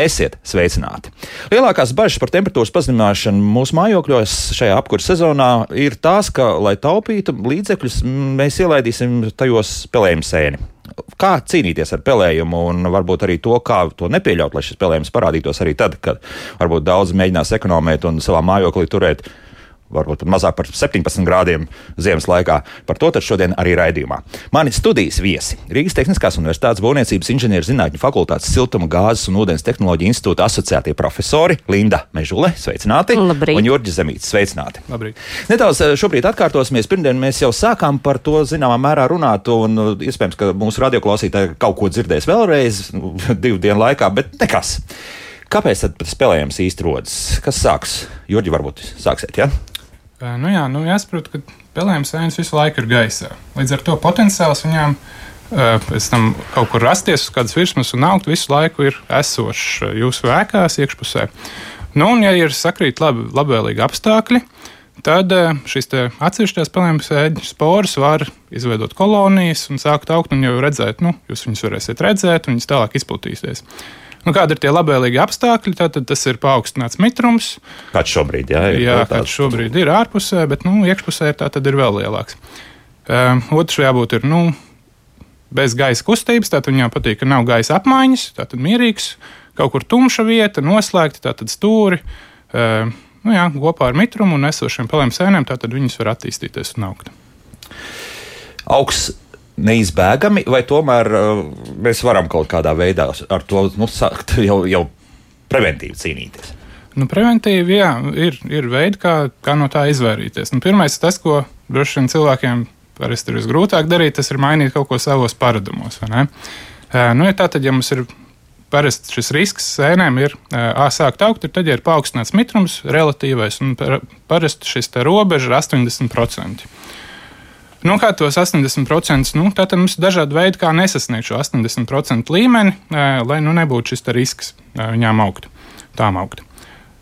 Esiet sveicināti! Lielākās bažas par temperatūras pazemināšanu mūsu mājokļos šajā apkurss sezonā ir tās, ka, lai taupītu līdzekļus, mēs ielaidīsim tajos pelējumu sēni. Kā cīnīties ar pelējumu, un varbūt arī to, kā to nepieļaut, lai šis pelējums parādītos arī tad, kad varbūt daudz mēģinās ekonomēt un savā mājoklī turēt varbūt pat mazāk par 17 grādiem ziemas laikā. Par to šodien arī raidījumā. Mani studijas viesi - Rīgas Tehniskās Universitātes Būvniecības inženierzinātņu fakultātes siltuma gāzes un ūdens tehnoloģiju institūta asociētie profesori Linda Mežule, sveicināti, Labrīt. un Jurģis Zemīts, sveicināti. Labrīt. Nedaudz eh, šobrīd atkārtosimies. Pirmdien mēs jau sākām par to zināmā mērā runāt, un uh, iespējams, ka mūsu radioklausītāji kaut ko dzirdēs vēlreiz divu dienu laikā, bet nekas. Kāpēc tad spēlējums īsti rodas? Kas sāks? Jurģi, varbūt sāksiet, ja? Nu jā, nu jāsaprot, ka pelējums ēnas visu laiku ir gaisā. Līdz ar to potenciāls viņām pēc tam kaut kur rasties uz kādas virsmas un augt visu laiku ir esošs jūsu ēkās iekšpusē. Nu, un, ja ir sakrīt labi, labvēlīgi apstākļi, tad šīs atsevišķās pelējuma ēģu sporas var izveidot kolonijas un sākt augt, un jau redzēt, nu, jūs viņus varēsiet redzēt, un viņas tālāk izplatīsies. Nu, kādi ir tie labvēlīgi apstākļi? Tātad tas ir paaugstināts mitrums. Kāds šobrīd jā, ir? Jā, kāds šobrīd ir ārpusē, bet nu, iekšpusē tā tad ir vēl lielāks. Um, otrs jābūt ir nu, bez gaisa kustības, tātad viņam patīk, ka nav gaisa apmaiņas, tātad mierīgs, kaut kur tumša vieta, noslēgta, tātad stūri. Um, nu, jā, kopā ar mitrumu un esošiem pelēm sēnēm, tātad viņas var attīstīties un augt. Augsts neizbēgami, vai tomēr uh, mēs varam kaut kādā veidā ar to nu, sākt jau, jau preventīvi cīnīties? Nu, preventīvi, jā, ir, ir veidi, kā, kā no tā izvairīties. Nu, pirmais, tas, ko droši vien cilvēkiem parasti ir visgrūtāk darīt, tas ir mainīt kaut ko savos paradumos. Uh, nu, ja tā tad, ja mums ir parasti šis risks sēnēm ir uh, sākt augt, ir tad, ja ir paaugstināts mitrums relatīvais, un parasti šis robeža ir 80%. Nu, kā tos 80%, nu, tad mums ir dažādi veidi, kā nesasniegt šo 80% līmeni, lai nu, nebūtu šis risks viņām augt, tām augt.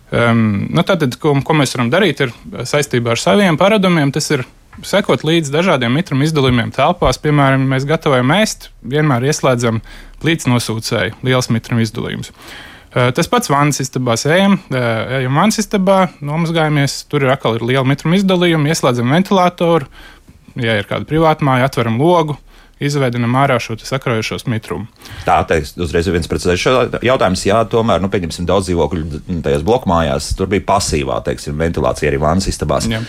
Um, nu, tātad, ko, ko mēs varam darīt, ir saistībā ar saviem paradumiem. Tas ir sekot līdzi dažādiem mitruma izdalījumiem telpās. Piemēram, mēs gatavojam ēst, vienmēr ieslēdzam līdz nosūcēju liels mitruma izdalījums. Uh, tas pats vannas istabā ejam, ejam vannas istabā, nomazgājamies, tur ir atkal ir liela mitruma izdalījuma, ieslēdzam ventilatoru, ja ir kāda privāta māja, atveram logu, izveidojam ārā šo sakrojošos mitrumu. Tā teiks, uzreiz ir viens precizējošs jautājums. Jā, tomēr, nu, pieņemsim, daudz dzīvokļu tajās blokmājās, tur bija pasīvā, teiksim, ventilācija arī vannas istabās. Jā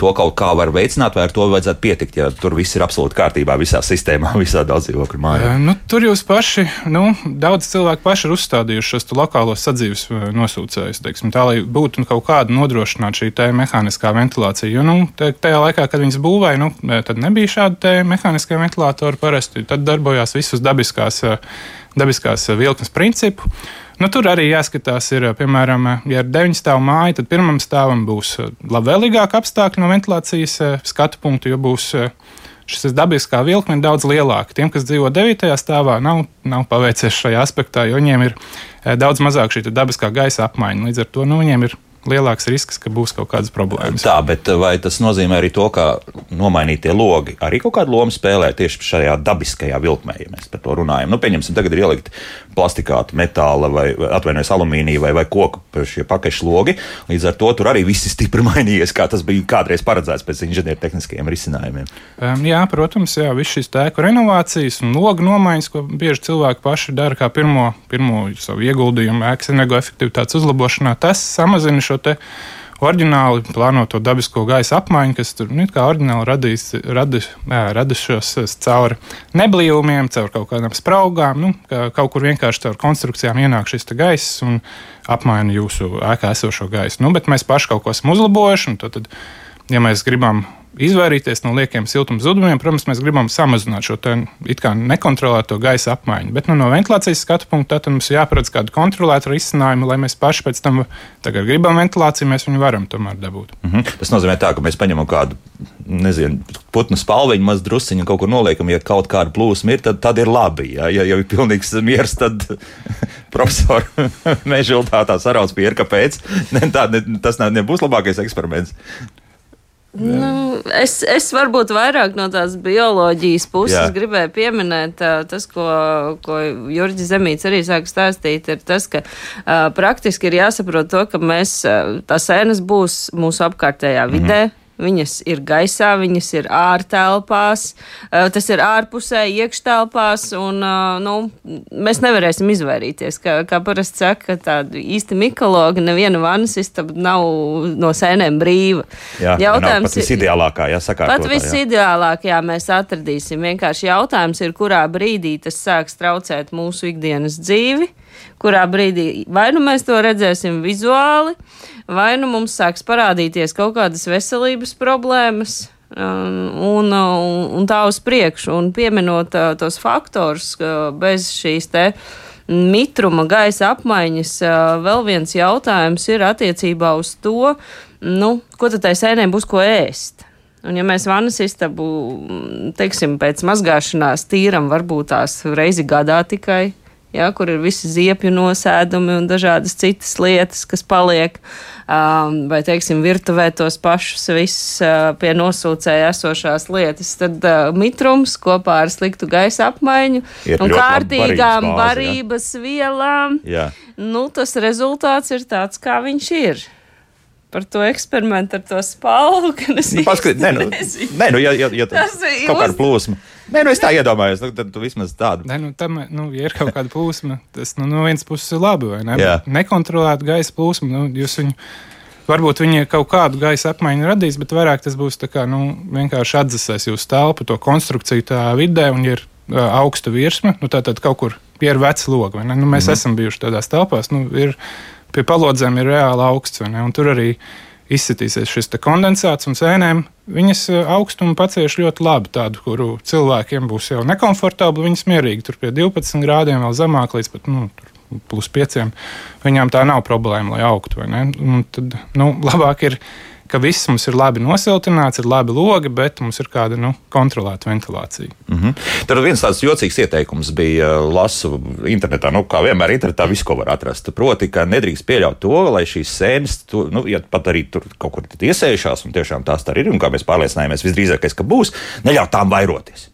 to kaut kā var veicināt, vai ar to vajadzētu pietikt, ja tur viss ir absolūti kārtībā visā sistēmā, visā daudzdzīvokļu mājā? Nu, tur jūs paši, nu, daudz cilvēku paši ir uzstādījuši šos lokālos sadzīves nosūcējus, teiksim, tā, lai būtu nu, kaut kāda nodrošināta šī mehāniskā ventilācija. Jo, nu, tajā laikā, kad viņas būvēja, nu, tad nebija šāda mehāniskā ventilātora parasti, tad darbojās visus dabiskās, dabiskās vilknes principu. Nu, tur arī jāskatās, ir, piemēram, ja ir 9 stāvu māja, tad pirmam stāvam būs eh, labvēlīgāk apstākļi no ventilācijas eh, skatu punktu, jo būs eh, šis dabiskā vilkme daudz lielāka. Tiem, kas dzīvo 9. stāvā, nav, nav paveicies šajā aspektā, jo viņiem ir daudz mazāk šī dabiskā gaisa apmaiņa. Līdz ar to nu, viņiem ir lielāks risks, ka būs kaut kādas problēmas. Tā, bet vai tas nozīmē arī to, ka nomainītie logi arī kaut kādu lomu spēlē tieši šajā dabiskajā vilkmē, ja mēs par to runājam? Nu, pieņemsim, tagad ir ielikt plastikāta, metāla vai atvainojas alumīnija vai, vai koku pakaļš logi. Līdz ar to tur arī viss ir stipri mainījies, kā tas bija kādreiz paredzēts pēc inženiertehniskajiem risinājumiem. Um, jā, protams, jā, viss šīs tēku renovācijas un logu nomaiņas, ko bieži cilvēki paši dara kā pirmo, pirmo savu ieguldījumu ēkas energoefektivitātes uzlabošanā, tas samazina šo šo oriģināli plānoto dabisko gaisa apmaiņu, kas tur nu, kā oriģināli radīs, radis, jā, radušos caur neblīvumiem, caur kaut kādām spraugām. Nu, kā kaut kur vienkārši caur konstrukcijām ienāk šis gaiss un apmaina jūsu ēkā esošo gaisu. Nu, bet mēs paši kaut ko esam uzlabojuši. Tad, tad, ja mēs gribam izvairīties no liekiem siltuma zudumiem, protams, mēs gribam samazināt šo nekontrolēto gaisa apmaiņu. Bet nu, no ventilācijas skatu punkta tad mums jāparedz kādu kontrolētu risinājumu, lai mēs paši pēc tam, tagad gribam ventilāciju, mēs viņu varam tomēr dabūt. Mm -hmm. Tas nozīmē, tā, ka mēs paņemam kādu nezinu, putnu spalviņu, maz drusciņu kaut kur noliekam. Ja kaut kāda plūsma ir, tad, tad ir labi. Ja, ja jau ir pilnīgs miers, tad profesori mežā tā sarauc pierka, kāpēc. Ne, tā, ne, tas nebūs labākais eksperiments. Nu, es, es varbūt vairāk no tās bioloģijas puses Jā. gribēju pieminēt tas, ko, ko Jurģis Zemīts arī sāka stāstīt, ir tas, ka uh, praktiski ir jāsaprot to, ka mēs, tās ēnas būs mūsu apkārtējā vidē. Mm -hmm Viņas ir gaisā, viņas ir ārtelpās, tas ir ārpusē, iekštelpās, un nu, mēs nevarēsim izvairīties. Kā, kā parasti saka, tāda īsta mikologa, neviena vannas istaba nav no sēnēm brīva. Jā, jautājums ir ideālākā, ja sakā. Pat visideālākajā mēs atradīsim. Vienkārši jautājums ir, kurā brīdī tas sāks traucēt mūsu ikdienas dzīvi, kurā brīdī vai nu mēs to redzēsim vizuāli, uh, vai nu mums sāks parādīties kaut kādas veselības problēmas. Um, un, un, un tā uz priekšu, un pieminot uh, tos faktorus, bez šīs te mitruma gaisa apmaiņas, uh, vēl viens jautājums ir attiecībā uz to, nu, ko tad tai sēnē būs ko ēst. Un, ja mēs vannas istabu, teiksim, pēc mazgāšanās tīram, varbūt tās reizi gadā tikai, ja, kur ir visi ziepju nosēdumi un dažādas citas lietas, kas paliek. Um, vai, teiksim, virtuvē tos pašus visus uh, pie nosūcēja esošās lietas, tad uh, mitrums kopā ar sliktu gaisa apmaiņu ir un kārtīgām varības ja? vielām, Jā. nu, tas rezultāts ir tāds, kā viņš ir par to eksperimentu ar to spalvu. Nu, Paskatīt, nē, nu, nē, nu, ja, ja, ja tas ir kaut kāda plūsma. Nē, nu es tā iedomājos, nu, tad tu vismaz tādu. Nē, nu, tam, nu, ja ir kaut kāda plūsma, tas nu, no vienas puses ir labi, vai ne? Jā. Nekontrolēta gaisa plūsma, nu, jūs viņu. Varbūt viņi kaut kādu gaisa apmaiņu radīs, bet vairāk tas būs kā, nu, vienkārši atdzesēs jūsu telpu, to konstrukciju tā vidē, un ir uh, augsta virsma, nu, tā tad kaut kur pie ir veca loga. Nu, mēs mm. esam bijuši tādās telpās, nu, ir, pie palodzēm ir reāli augsts, tur arī izsitīsies šis kondensāts un sēnēm. Viņas e, augstumu pacieš ļoti labi, tādu, kuru cilvēkiem būs jau nekomfortabli. Viņas mierīgi tur pie 12 grādiem, vēl zemāk līdz pat nu, plus 5. Viņām tā nav problēma, lai augtu. Tad nu, labāk ir ka viss mums ir labi nosiltināts, ir labi logi, bet mums ir kāda nu, kontrolēta ventilācija. Mm -hmm. Tad viens tāds jocīgs ieteikums bija, lasu internetā, nu, kā vienmēr internetā visu, ko var atrast. Proti, ka nedrīkst pieļaut to, lai šīs sēnes, tu, nu, ja pat arī tur kaut kur iesējušās, un tiešām tās tā ir, un kā mēs pārliecinājāmies, visdrīzākais, ka būs, neļaut tām vairoties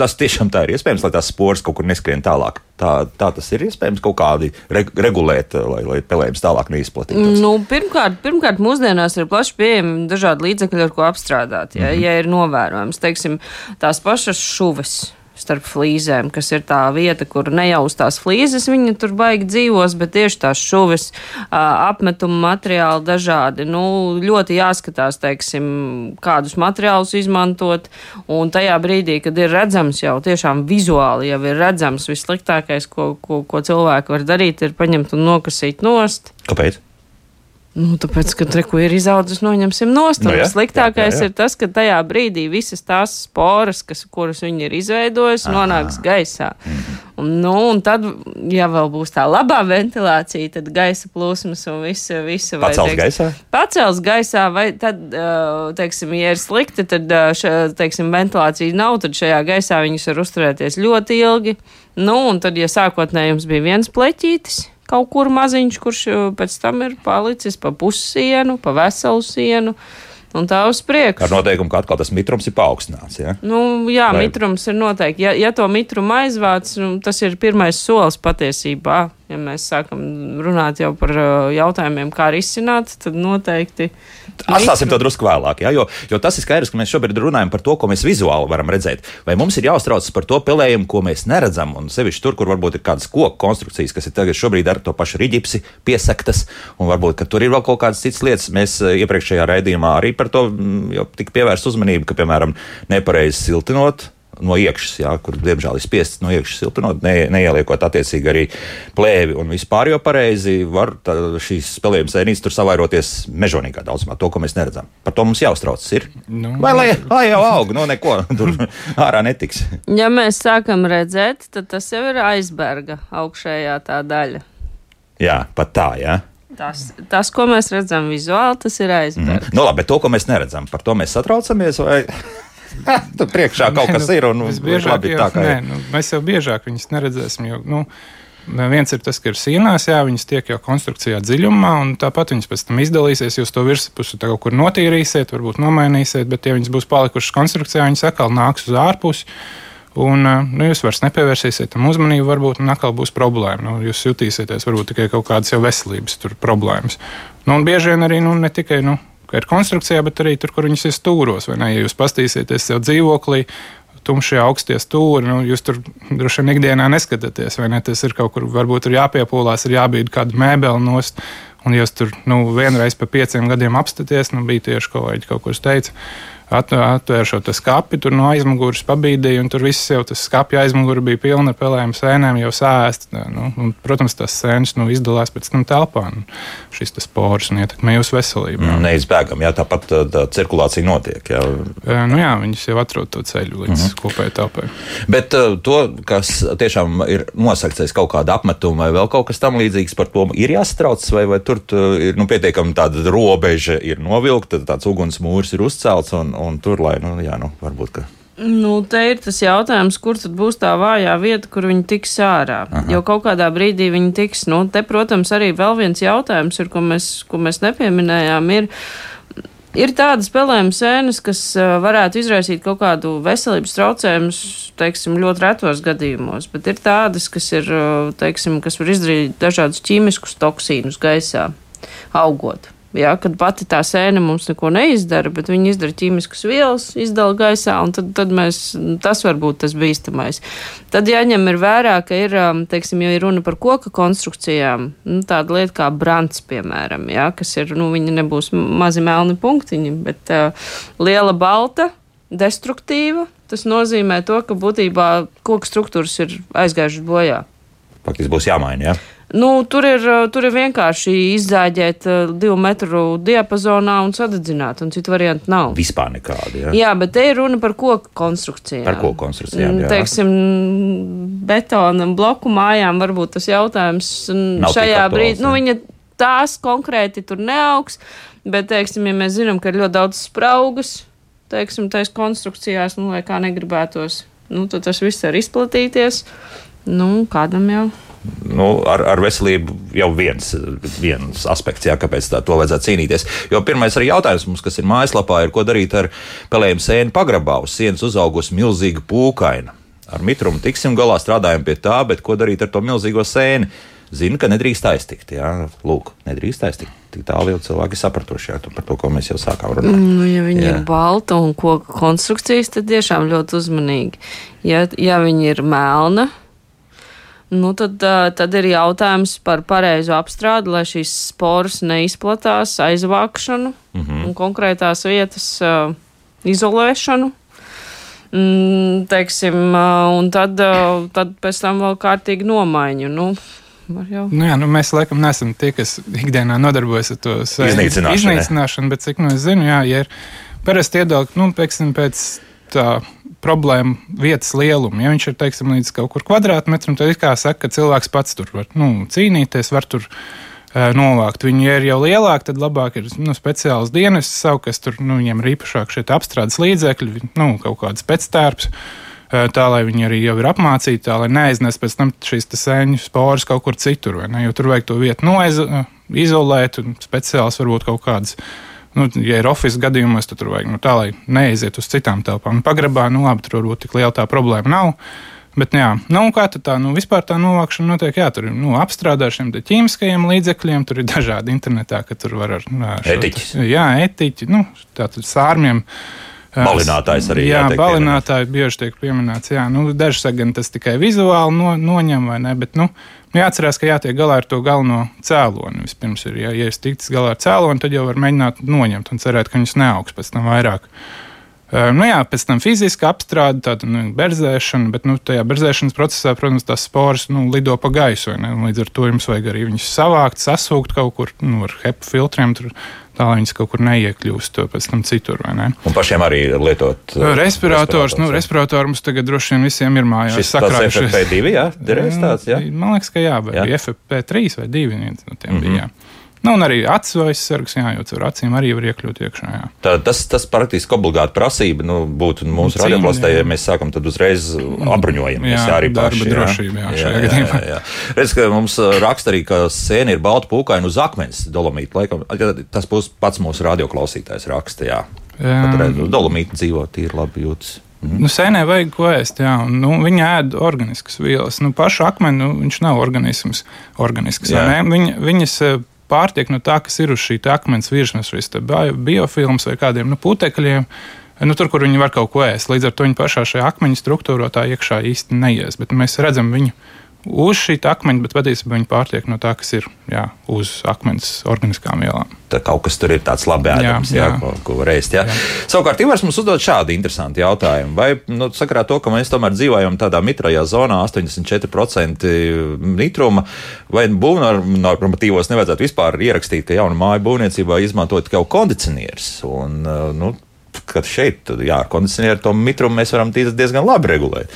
tas tiešām tā ir iespējams, lai tās spores kaut kur neskrien tālāk. Tā, tā tas ir iespējams kaut kādi re, regulēt, lai, lai pelējums tālāk neizplatītos. Nu, pirmkārt, pirmkārt, mūsdienās ir plaši pieejami dažādi līdzekļi, ar ko apstrādāt. Ja, mm -hmm. ja ir novērojams, teiksim, tās pašas šuves starp flīzēm, kas ir tā vieta, kur ne jau uz tās flīzes viņi tur baigi dzīvos, bet tieši tās šuvis, apmetuma materiāli dažādi. Nu, ļoti jāskatās, teiksim, kādus materiālus izmantot, un tajā brīdī, kad ir redzams jau tiešām vizuāli, jau ir redzams vissliktākais, ko, ko, ko cilvēki var darīt, ir paņemt un nokasīt nost. Kāpēc? Nu, tāpēc, ka reku ir izaudzis, noņemsim nost. Nu, jā, Sliktākais jā, jā, jā. ir tas, ka tajā brīdī visas tās sporas, kas, kuras viņi ir izveidojusi, nonāks gaisā. Mm. Un, nu, un tad, ja vēl būs tā labā ventilācija, tad gaisa plūsmas un visu, visu vai, pacels teiks, gaisā. Pacels gaisā, vai tad, teiksim, ja ir slikti, tad, teiksim, ventilācija nav, tad šajā gaisā viņas var uzturēties ļoti ilgi. Nu, un tad, ja sākotnēji jums bija viens pleķītis, kaut kur maziņš, kurš uh, pēc tam ir palicis pa pussienu, pa veselu sienu. Un tā uz priekšu. Ar noteikumu, ka atkal tas mitrums ir paaugstināts. Ja? Nu, jā, Vai... mitrums ir noteikti. Ja, ja to mitrumu aizvāc, nu, tas ir pirmais solis patiesībā ja mēs sākam runāt jau par uh, jautājumiem, kā risināt, tad noteikti. Atstāsim to drusku vēlāk, ja, jo, jo tas ir skaidrs, ka mēs šobrīd runājam par to, ko mēs vizuāli varam redzēt. Vai mums ir jāuztraucas par to pelējumu, ko mēs neredzam, un sevišķi tur, kur varbūt ir kādas koku konstrukcijas, kas ir tagad šobrīd ar to pašu riģipsi piesaktas, un varbūt tur ir vēl kaut kādas citas lietas. Mēs uh, iepriekšējā raidījumā arī par to mm, tika pievērsta uzmanība, ka, piemēram, nepareizi siltinot no iekšas, jā, kur diemžēl ir spiests no iekšas siltinot, ne, neieliekot attiecīgi arī plēvi un vispār jau pareizi, var tā, šīs spēlējuma sēnīs tur savairoties mežonīgā daudzumā, to, ko mēs neredzam. Par to mums jāuztraucas. Ir. Nu, Vai lai, lai jau aug, no neko tur ārā netiks. Ja mēs sākam redzēt, tad tas jau ir aizberga augšējā tā daļa. Jā, pat tā, jā. Tas, tas, ko mēs redzam vizuāli, tas ir aizbergs. Mm. Nu, labi, bet to, ko mēs neredzam, par to mēs satraucamies. Vai... Tur priekšā kaut kas nē, nu, ir. Un, biežāk, labi, jau, tā, nē, nu, mēs jau biežāk viņus neredzēsim. Jo, nu, Viens ir tas, ka ir sienās, jā, viņas tiek jau konstrukcijā dziļumā, un tāpat viņas pēc tam izdalīsies. Jūs to virspusi kaut kur notīrīsiet, varbūt nomainīsiet, bet, ja viņas būs palikušas konstrukcijā, viņas atkal nāks uz ārpusi. Un nu, jūs vairs nepievērsīsiet tam uzmanību, varbūt atkal būs problēma. Nu, jūs jutīsieties varbūt tikai kaut kādas jau veselības problēmas. Nu, un bieži vien arī nu, ne tikai nu, ir konstrukcijā, bet arī tur, kur viņas ir stūros. Ja jūs pastīsieties sev dzīvoklī, tumšie augstie stūri, nu, jūs tur droši vien ikdienā neskatāties, vai ne? Tas ir kaut kur, varbūt ir jāpiepūlās, ir jābīd kāda mēbele nost. Un jūs tur nu, vienreiz pa pieciem gadiem apstāties, nu, bija tieši kolēģi kaut ko teica atvēru šo skāpi, tur no aizmugures pabīdīju, un tur viss jau tas skāpja aizmugure bija pilna ar pelējām sēnēm, jau sēst. Nu, un, protams, tas sēnes nu, izdalās pēc tam telpā, un šis spors un ietekmē jūsu veselību. Mm, neizbēgam, jā, tāpat tā, tā cirkulācija notiek. Jā. Nu, jā, viņas jau atrod to ceļu līdz mm -hmm. kopējai telpai. Bet uh, to, kas tiešām ir nosakts kaut kāda apmetuma vai vēl kaut kas tam līdzīgs, par to ir jāsatrauc, vai, vai tur ir nu, pietiekami tāda robeža ir novilkta, tāds ugunsmūrs ir uzcelts. Un, un tur, lai, nu, jā, nu, varbūt, ka. Nu, te ir tas jautājums, kur tad būs tā vājā vieta, kur viņi tiks ārā. Aha. Jo kaut kādā brīdī viņi tiks. Nu, te, protams, arī vēl viens jautājums, ir, ko, mēs, ko mēs nepieminējām, ir, ir tādas spēlējuma sēnes, kas varētu izraisīt kaut kādu veselības traucējumus, teiksim, ļoti retos gadījumos, bet ir tādas, kas, ir, teiksim, kas var izdarīt dažādus ķīmiskus toksīnus gaisā, augot. Jā, kad pati tā sēne mums neko neizdara, bet viņi izdara ķīmiskas vielas, izdala gaisā, un tad, tad mēs, tas var būt tas bīstamais. Tad jāņem ir vērā, ka ir, um, teiksim, ja ir runa par koka konstrukcijām, nu, tāda lieta kā brants, piemēram, jā, kas ir, nu, viņi nebūs mazi melni punktiņi, bet uh, liela balta, destruktīva, tas nozīmē to, ka būtībā koka struktūras ir aizgājušas bojā. Faktiski būs jāmaina, jā. Ja? Nu, tur, ir, tur ir vienkārši izzāģēt uh, divu metru diapazonā un sadedzināt, un citu variantu nav. Vispār nekādi. Jā, jā bet te ir runa par koku konstrukcijām. Par koku konstrukcijām. Jā. Teiksim, betona bloku mājām varbūt tas jautājums nav šajā brīdī. Nu, viņa tās konkrēti tur neaugs, bet, teiksim, ja mēs zinām, ka ir ļoti daudz spraugas, teiksim, tais konstrukcijās, nu, lai kā negribētos, nu, tad tas viss var izplatīties. Nu, kādam jau nu, ar, ar veselību jau viens, viens aspekts, jā, kāpēc tā, to vajadzētu cīnīties. Jo pirmais arī jautājums mums, kas ir mājaslapā, ir, ko darīt ar pelējumu sēnu pagrabā. Uz sienas uzaugusi milzīga pūkaina. Ar mitrumu tiksim galā, strādājam pie tā, bet ko darīt ar to milzīgo sēni? Zinu, ka nedrīkst aiztikt. Jā, lūk, nedrīkst aiztikt. Tik tālu jau cilvēki sapratuši jā, par to, ko mēs jau sākām runāt. Nu, ja viņi jā. ir balta un koku konstrukcijas, tad tiešām ļoti uzmanīgi. Ja, ja viņi ir melna, Nu, tad, tad ir jautājums par pareizu apstrādi, lai šīs sporas neizplatās, aizvākšanu mm -hmm. un konkrētās vietas uh, izolēšanu. Mm, teiksim, uh, un tad, uh, tad pēc tam vēl kārtīgi nomaiņu. Nu, Nu jā, nu mēs laikam neesam tie, kas ikdienā nodarbojas ar to iznīcināšanu, iznīcināšanu bet cik nu es zinu, jā, ja ir parasti iedalīt, nu, pieksim, pēc tā problēmu vietas lielumu. Ja viņš ir teiksim, līdz kaut kur kvadrātmetram, tad kā saka, ka cilvēks pats tur var nu, cīnīties, var tur novākt. Viņi ja ir jau lielāki, tad labāk ir nu, speciāls dienas, savu, kas tur nu, viņiem ir īpašāk šie apstrādes līdzekļi, nu, kaut kāds pēctērps. Tā, lai viņi arī jau ir apmācīti, tā, lai neaiznes pēc tam šīs sēņu sporas kaut kur citur. Jo tur vajag to vietu noizolēt, un speciāls varbūt kaut kādas uh, Nu, ja ir oficiāls gadījumos, tad tur vajag nu, tā, lai neaiziet uz citām telpām. Nu, pagrabā, nu labi, tur varbūt tik liela tā problēma nav. Bet, jā, nu, kā tā, nu, vispār tā novākšana notiek, jā, tur ir nu, apstrādā ar šiem ķīmiskajiem līdzekļiem, tur ir dažādi internetā, ka tur var ar nu, etiķi. Jā, etiķi, nu, tātad sārmiem. Balinātājs arī jā, jā balinātāji bieži tiek pieminēts. Jā, nu, daži saka, gan tas tikai vizuāli no, noņem, vai ne, bet, nu, Nu, jāatcerās, ka jātiek galā ar to galveno cēloni. Vispirms, ir, ja, ja ir tikts galā ar cēloni, tad jau var mēģināt noņemt un cerēt, ka viņas neaugs pēc tam vairāk. Nu jā, pēc tam fiziska apstrāde, tāda nu, berzēšana, bet nu, tajā berzēšanas procesā, protams, tās sporas nu, lido pa gaisu. Līdz ar to jums vajag arī viņus savākt, sasūkt kaut kur nu, ar HEPA filtriem. Tur tā viņas kaut kur neiekļūst pēc tam citur. Un pašiem arī lietot uh, respirators. Nu, respiratoru mums tagad droši vien visiem ir mājās. Šis tāds FFP2, jā, derēs tāds, jā? Man liekas, ka jā, vai jā. FFP3 vai 2 viens no tiem mm -hmm. bija. Jā. Nu, un arī acu aizsargs, jā, jo caur acīm arī var iekļūt iekšā. Jā. Tā, tas, tas praktiski obligāti prasība nu, būtu mūsu Cīņa, radioplastē, ja jā. mēs sākam, tad uzreiz abruņojamies. Jā, Jā, arī paši, jā. drošība, jā, jā, jā, gadījumā. jā, jā. Redz, ka mums uh, raksta arī, ka sēne ir balta pūkaina uz akmens dolomīta. Laikam, tas būs pats mūsu radioklausītājs raksta, jā. Redz, uz dolomīta dzīvo tīri labi jūtas. Nu, sēnē vajag ko ēst, jā. Nu, viņa ēd organiskas vielas. Nu, pašu akmeni nu, viņš nav organisms, organisks. Jā. Viņa, viņas eh, pārtiek no tā, kas ir uz šī akmens virsmas, šis te bio- biofilms vai kādiem nu, putekļiem. Nu, tur, kur viņi var kaut ko ēst. Līdz ar to viņi pašā šajā akmeņa struktūrā tā iekšā īsti neies. Bet mēs redzam viņu uz šī akmeņa, bet patiesībā viņi pārtiek no tā, kas ir jā, uz akmens organiskām vielām. Tā kaut kas tur ir tāds labi ēdams, jā, jā, Jā, ko, ko var ēst. Jā. Jā. Savukārt, Ivars mums uzdod šādu interesantu jautājumu. Vai, nu, sakarā to, ka mēs tomēr dzīvojam tādā mitrajā zonā, 84% nitruma, vai būvnormatīvos nevajadzētu vispār ierakstīt, ka jaunu māju būvniecībā izmantot tikai kondicionierus? Un, nu, Kad šeit, jā, kondicionieru to mitrumu mēs varam diezgan labi regulēt.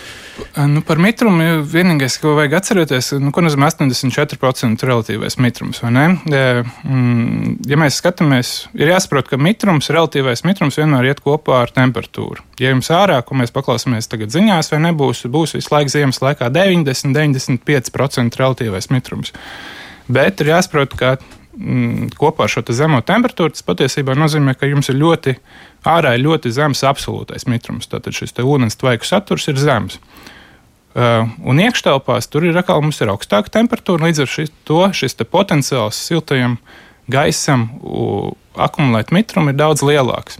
Nu, par mitrumu vienīgais, ko vajag atcerēties, nu, ko nozīmē 84% relatīvais mitrums. mm, ja mēs skatāmies, ir jāsaprot, ka mitrums, relatīvais mitrums vienmēr iet kopā ar temperatūru. Ja jums ārā, ko mēs paklausāmies tagad ziņās, vai nebūs, būs visu laiku ziemas laikā 90-95% relatīvais mitrums. Bet ir jāsaprot, ka mm, kopā ar šo zemo temperatūru tas patiesībā nozīmē, ka jums ir ļoti ārā ir ļoti zems absolūtais mitrums. Tātad šis ūdens tvaiku saturs ir zems. Uh, un iekštelpās tur ir atkal mums ir augstāka temperatūra, līdz ar šis, to šis te potenciāls siltajam gaisam u, akumulēt mitrumu ir daudz lielāks.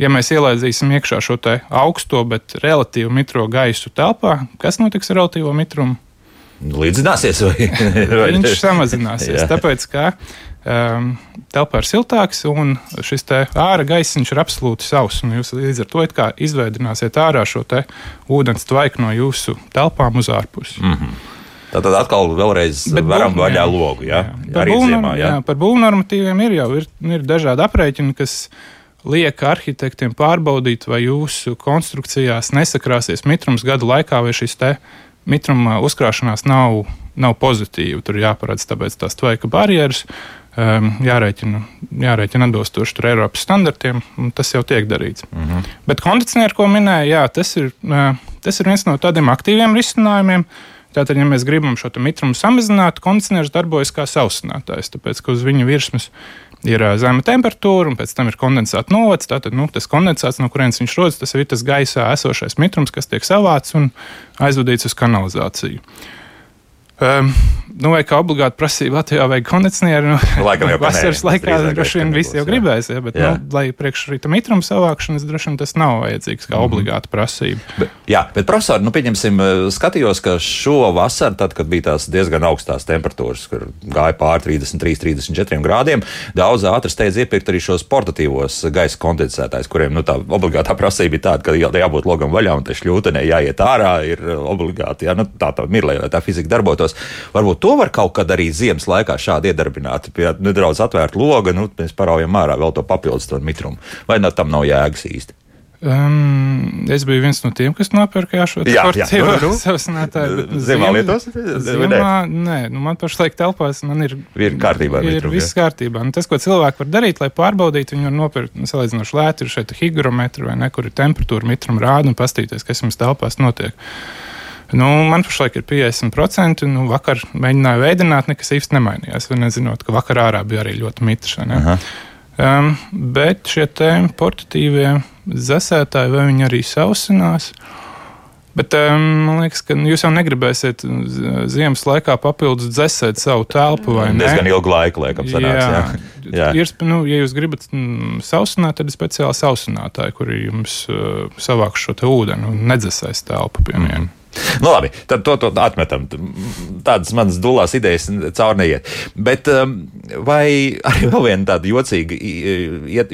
Ja mēs ielaidīsim iekšā šo augsto, bet relatīvi mitro gaisu telpā, kas notiks ar relatīvo mitrumu? Līdzināsies, vai, vai Viņš samazināsies. Tāpēc, ka telpā ir siltāks un šis ārā gaisiņš ir absolūti sauss. Jūs līdz ar to izveidināsiet ārā šo te ūdens tvaiku no jūsu telpām uz ārpusi. Mm. Tad atkal vēlreiz Bet varam būvnorm- vaļā jā. logu. Jā, Par, arī būvnorm, ziemā. Jā. jā, par būvnormatīviem ir jau ir, ir dažādi aprēķini, kas liek arhitektiem pārbaudīt, vai jūsu konstrukcijās nesakrāsies mitrums gadu laikā, vai šis te mitruma uzkrāšanās nav, nav pozitīva. Tur jāparedz tāpēc tās tvaika barjeras. Um, jārēķina, jārēķina atbilstoši tur Eiropas standartiem, un tas jau tiek darīts. Mm -hmm. Bet kondicionieri, ko minēja, jā, tas, ir, uh, tas ir viens no tādiem aktīviem risinājumiem. Tātad, ja mēs gribam šo mitrumu samazināt, kondicionieris darbojas kā sausinātājs, tāpēc, ka uz viņa virsmas ir ā, zema temperatūra, un pēc tam ir kondensāta novads. Tātad nu, tas kondensāts, no kurienes viņš rodas, tas ir tas gaisā esošais mitrums, kas tiek savāts un aizvadīts uz kanalizāciju. Um, nu, vai kā obligāti prasība Latvijā vajag kondicionieri? Nu, Laikam jau, vasaras laikā droši vien visi jau gribēs, ja, bet, Jā. nu, lai priekš rīta mitruma savākšanas, droši vien tas nav vajadzīgs kā obligāta prasība. Bet, jā, bet profesori, nu, pieņemsim, eh, skatījos, ka šo vasaru, tad, kad bija tās diezgan augstās temperatūras, kur gāja pāri 33, 34 grādiem, daudz ātri steidz iepirkt arī šos portatīvos gaisa kondensētājus, kuriem nu, tā obligātā prasība ir tāda, ka jā, jābūt logam vaļā un tā šļūtenē jāiet ārā, ir obligāti, jā, nu, tā tā mirlē, lai tā fizika darbotos. Varbūt to var kaut kad arī ziemas laikā šādi iedarbināt, pie nedaudz atvērta loga, nu, mēs paraujam ārā vēl to papildus to mitrumu. Vai no tam nav jēgas īsti? Um, es biju viens no tiem, kas nopirka jā, šo Jā, jā, portīvo nu, nu. Ziemā ziem- lietos? Ziemā, nē, nu man pašlaik telpās man ir. Ir kārtībā Ir mitrumu, viss kārtībā. Nu, tas, ko cilvēki var darīt, lai pārbaudītu, viņi var nopirkt nu, salīdzinoši lēti. Ir šeit higrometri vai ne, kur ir temperatūra, mitruma rāda un pastīties, kas jums telpās notiek. Nu, man pašlaik ir 50%. Nu, vakar mēģināju veidot, nekas īsti nemainījās. Nezinot, ka vakar ārā bija arī ļoti mitrs. Um, bet šie portatīvie zasētāji, vai viņi arī sausinās? Bet um, man liekas, ka nu, jūs jau negribēsiet ziemas laikā papildus dzēsēt savu telpu, ne? Diezgan ilgu laiku, laikam, sanāks. Jā. Jā. Ir, sp- nu, ja jūs gribat mm, sausināt, tad ir speciāli sausinātāji, kuri jums uh, savāks šo ūdeni un nedzēsēs telpu pie Mhm. Nu, labi, tad to, to atmetam. Tādas manas dulās idejas caur neiet. Bet um, vai arī vēl viena tāda jocīga,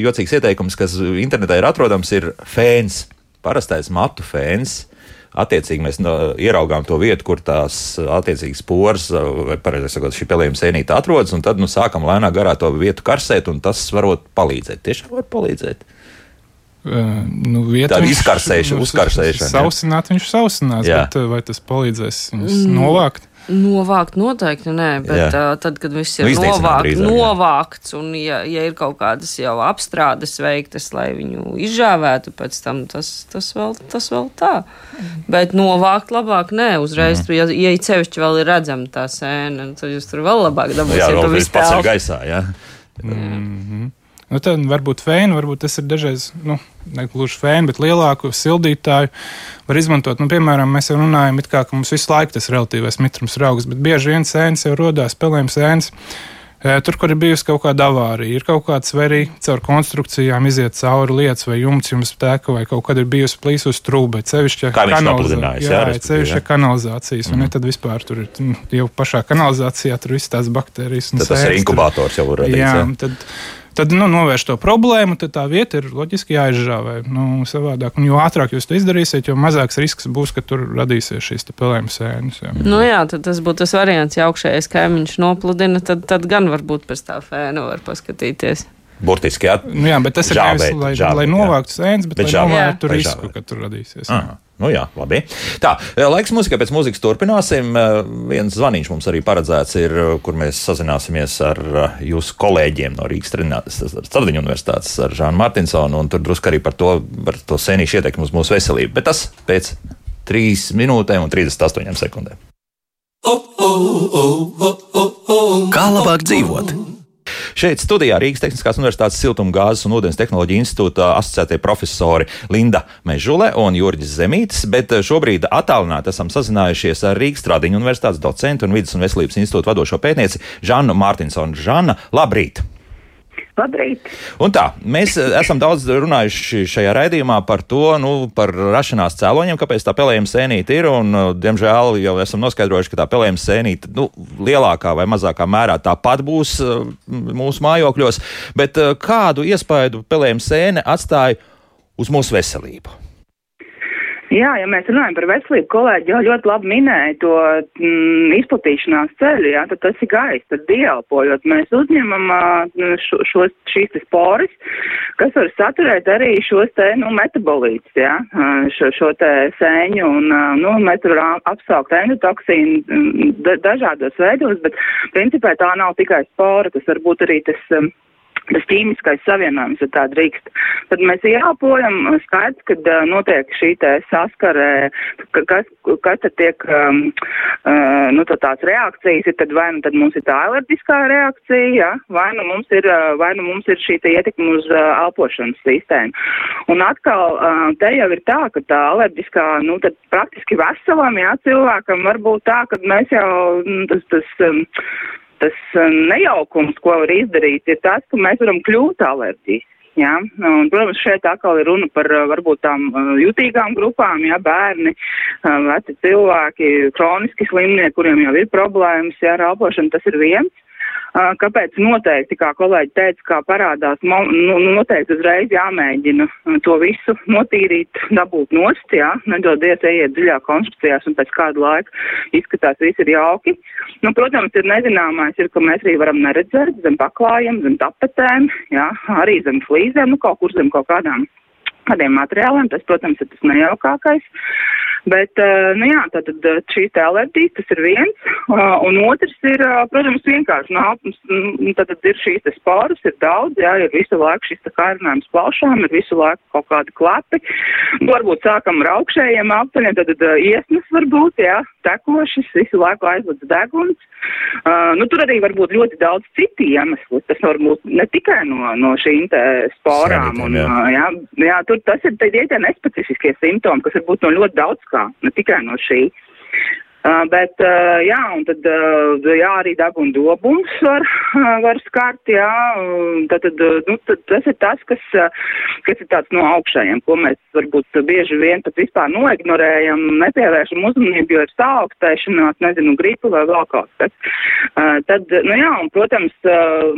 jocīgs ieteikums, kas internetā ir atrodams, ir fēns, parastais matu fēns. Attiecīgi mēs no, ieraugām to vietu, kur tās attiecīgas poras, vai pareizāk sakot, šī pelējuma sēnīte atrodas, un tad nu, sākam lēnām garā to vietu karsēt, un tas varot palīdzēt. Tiešām var palīdzēt. Nu, vieta Tāda izkarsēšana, nu, uzkarsēšana, jā. Sausināt viņš sausinās, Jā. bet vai tas palīdzēs viņus mm. novākt? Novākt noteikti nē, bet jā. uh, tad, kad viss ir nu, novākt, drīzāk, novākts un ja, ja ir kaut kādas jau apstrādes veiktas, lai viņu izžāvētu pēc tam, tas, tas, vēl, tas vēl tā. Bet novākt labāk nē, uzreiz, mm. ja, ja cevišķi vēl ir redzama tā sēna, tad jūs tur vēl labāk dabūsiet. Jā, vēl viss pats ir gaisā, jā. Mm -hmm. Nu, tad varbūt fēnu, varbūt tas ir dažreiz, nu, ne gluži fēnu, bet lielāku sildītāju var izmantot. Nu, piemēram, mēs jau runājam, kā, ka mums visu laiku tas relatīvais mitrums ir augsts, bet bieži vien sēnes jau rodās, pelējums sēnes. Tur, kur ir bijusi kaut kāda avārija, ir kaut kāds vai arī caur konstrukcijām iziet cauri lietas, vai jumts jums teka, vai kaut kad ir bijusi plīsus trūbe, cevišķi kanalizācijas. Jā, jā cevišķi kanalizācijas, mm. un ne, tad vispār tur ir nu, jau pašā kanalizācijā, tur viss tās baktērijas. Tad tas ir inkubators jau radīts. Jā, jā. Tad, tad nu, novērš to problēmu, tad tā vieta ir loģiski jāizžāvē. Nu, savādāk, un jo ātrāk jūs to izdarīsiet, jo mazāks risks būs, ka tur radīsies šīs pelēmas sēnes. Jā. Nu, jā, tas būtu tas variants, ja augšējais kaimiņš nopludina, tad, tad gan varbūt pēc tā fēna var paskatīties. Burtiski, jā. Nu, jā, bet tas ir žābēt, nevis, lai, žābēt, lai novāktu sēnes, bet, bet lai novērtu risku, ka tur radīsies. Jā. Nu jā, labi. Tā, eh, laiks mūzikai pēc mūzikas turpināsim. Eh, viens zvaniņš mums arī paredzēts ir, eh, kur mēs sazināsimies ar jūsu kolēģiem no Rīgas Stradiņu universitātes, ar Žānu Martinsonu, un tur drusku arī par to, par to senīšu ietekmi uz mūsu veselību. Bet tas pēc 3 minūtēm un 38 sekundēm. Kā labāk dzīvot? Šeit studijā Rīgas Tehniskās Universitātes Siltumgāzes un ūdens tehnoloģiju institūta asociētie profesori Linda Mežule un Jurģis Zemītis, bet šobrīd attālināti esam sazinājušies ar Rīgas Stradiņu Universitātes docentu un Vides un veselības institūta vadošo pētnieci Žannu Mārtinsonu. Žanna, labrīt! Labrīt! Un tā, mēs eh, esam daudz runājuši šajā raidījumā par to, nu, par rašanās cēloņiem, kāpēc tā pelējuma sēnīte ir. Un, eh, diemžēl jau esam noskaidrojuši, ka tā pelējuma sēnīte nu, lielākā vai mazākā mērā tāpat būs eh, mūsu mājokļos. Bet kādu iespaidu pelējuma sēne atstāja uz mūsu veselību? Jā, ja mēs runājam par veselību, kolēģi jau ļoti labi minēja to mm, izplatīšanās ceļu, jā, tad tas ir gaisa, tad dieelpojot. Mēs uzņemam šo, šos, šīs sporis, kas var saturēt arī šos te, nu, metabolītus, jā, šo, šo te sēņu, un, nu, mēs varam apsaukt endotoksīnu mm, dažādos veidos, bet principā tā nav tikai spora, tas var būt arī tas. Um, tas ķīmiskais savienojums, ja tā drīkst. Tad mēs ielpojam, skaidrs, kad uh, notiek šī te saskare, kas, kas tad tiek, um, uh, nu, tā tās reakcijas ir, tad vai nu tad mums ir tā alerģiskā reakcija, ja? vai nu mums ir, uh, vai nu mums ir šī te ietekme uz uh, elpošanas sistēmu. Un atkal, uh, te jau ir tā, ka tā alerģiskā, nu, tad praktiski veselam, jā, cilvēkam var būt tā, ka mēs jau, nu, tas, tas, um, tas um, nejaukums, ko var izdarīt, ir tas, ka mēs varam kļūt alerģiski. Ja? Un, protams, šeit atkal ir runa par uh, varbūt tām uh, jutīgām grupām, ja bērni, uh, veci cilvēki, kroniski slimnieki, kuriem jau ir problēmas, ja ar elpošanu tas ir viens. Kāpēc noteikti, kā kolēģi teica, kā parādās, nu, noteikti uzreiz jāmēģina to visu notīrīt, dabūt nost, jā, nedodies ieiet dziļā konstrukcijās un pēc kādu laiku izskatās viss ir jauki. Nu, protams, ir nezināmais, ir, ka mēs arī varam neredzēt zem paklājiem, zem tapetēm, jā, arī zem flīzēm, nu kaut kur zem kaut kādām kādiem materiāliem. Tas, protams, ir tas nejaukākais. Bet, eh, nu jā, tad eh, šīs alerģijas, tas ir viens, eh, un otrs ir, protams, vienkārši nāpums, nu, tad ir šīs te spāras, ir daudz, jā, ir visu laiku šis te kārinājums plaušām, ir visu laiku kaut kādi klapi, varbūt sākam ar augšējiem apceļiem, tad, tad iesnas varbūt, jā, tekošas, visu laiku aizlūdz deguns. Uh, nu, tur arī var būt ļoti daudz citu iemeslu. Tas var būt ne tikai no, no šīm sporām. Un, jā. Jā, jā, tur tas ir tie nespecifiskie simptomi, kas var būt no ļoti daudz kā, ne tikai no šī. Uh, bet, uh, jā, un tad, uh, jā, arī deguna dobums var, var skart, jā, tad, tad, nu, tad tas ir tas, kas, kas ir tāds no augšējiem, ko mēs varbūt bieži vien pat vispār noignorējam, nepievēršam uzmanību, jo ir saaugstēšanās, nezinu, gripa vai vēl kaut kas. Tad, nu jā, un, protams,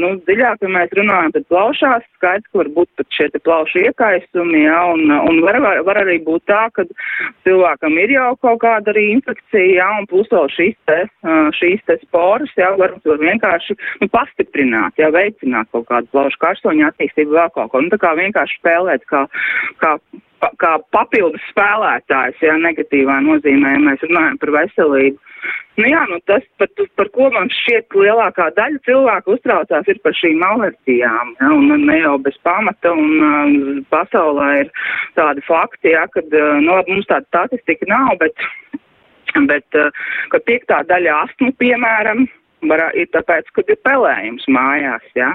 nu, dziļāk, ja mēs runājam, tad plaušās skaidrs, ka var būt pat šie te plaušu iekaisumi, jā, un, un var, var, var arī būt tā, ka cilvēkam ir jau kaut kāda arī infekcija, jā, un plus vēl šīs te, šīs te sporas, jā, var, var vienkārši, nu, pastiprināt, jā, veicināt kaut kādu plaušu karstoņu attīstību vēl kaut ko, nu, tā kā vienkārši spēlēt kā, kā kā papildus spēlētājs, jā, negatīvā nozīmē, ja mēs runājam par veselību. Nu jā, nu tas, par, par ko man šķiet lielākā daļa cilvēku uztraucās, ir par šīm alerģijām, jā, un ne jau bez pamata, un uh, pasaulē ir tādi fakti, jā, kad, uh, nu, mums tāda statistika nav, bet, bet uh, ka piektā daļa astmu, piemēram, var, ir tāpēc, ka ir pelējums mājās, jā.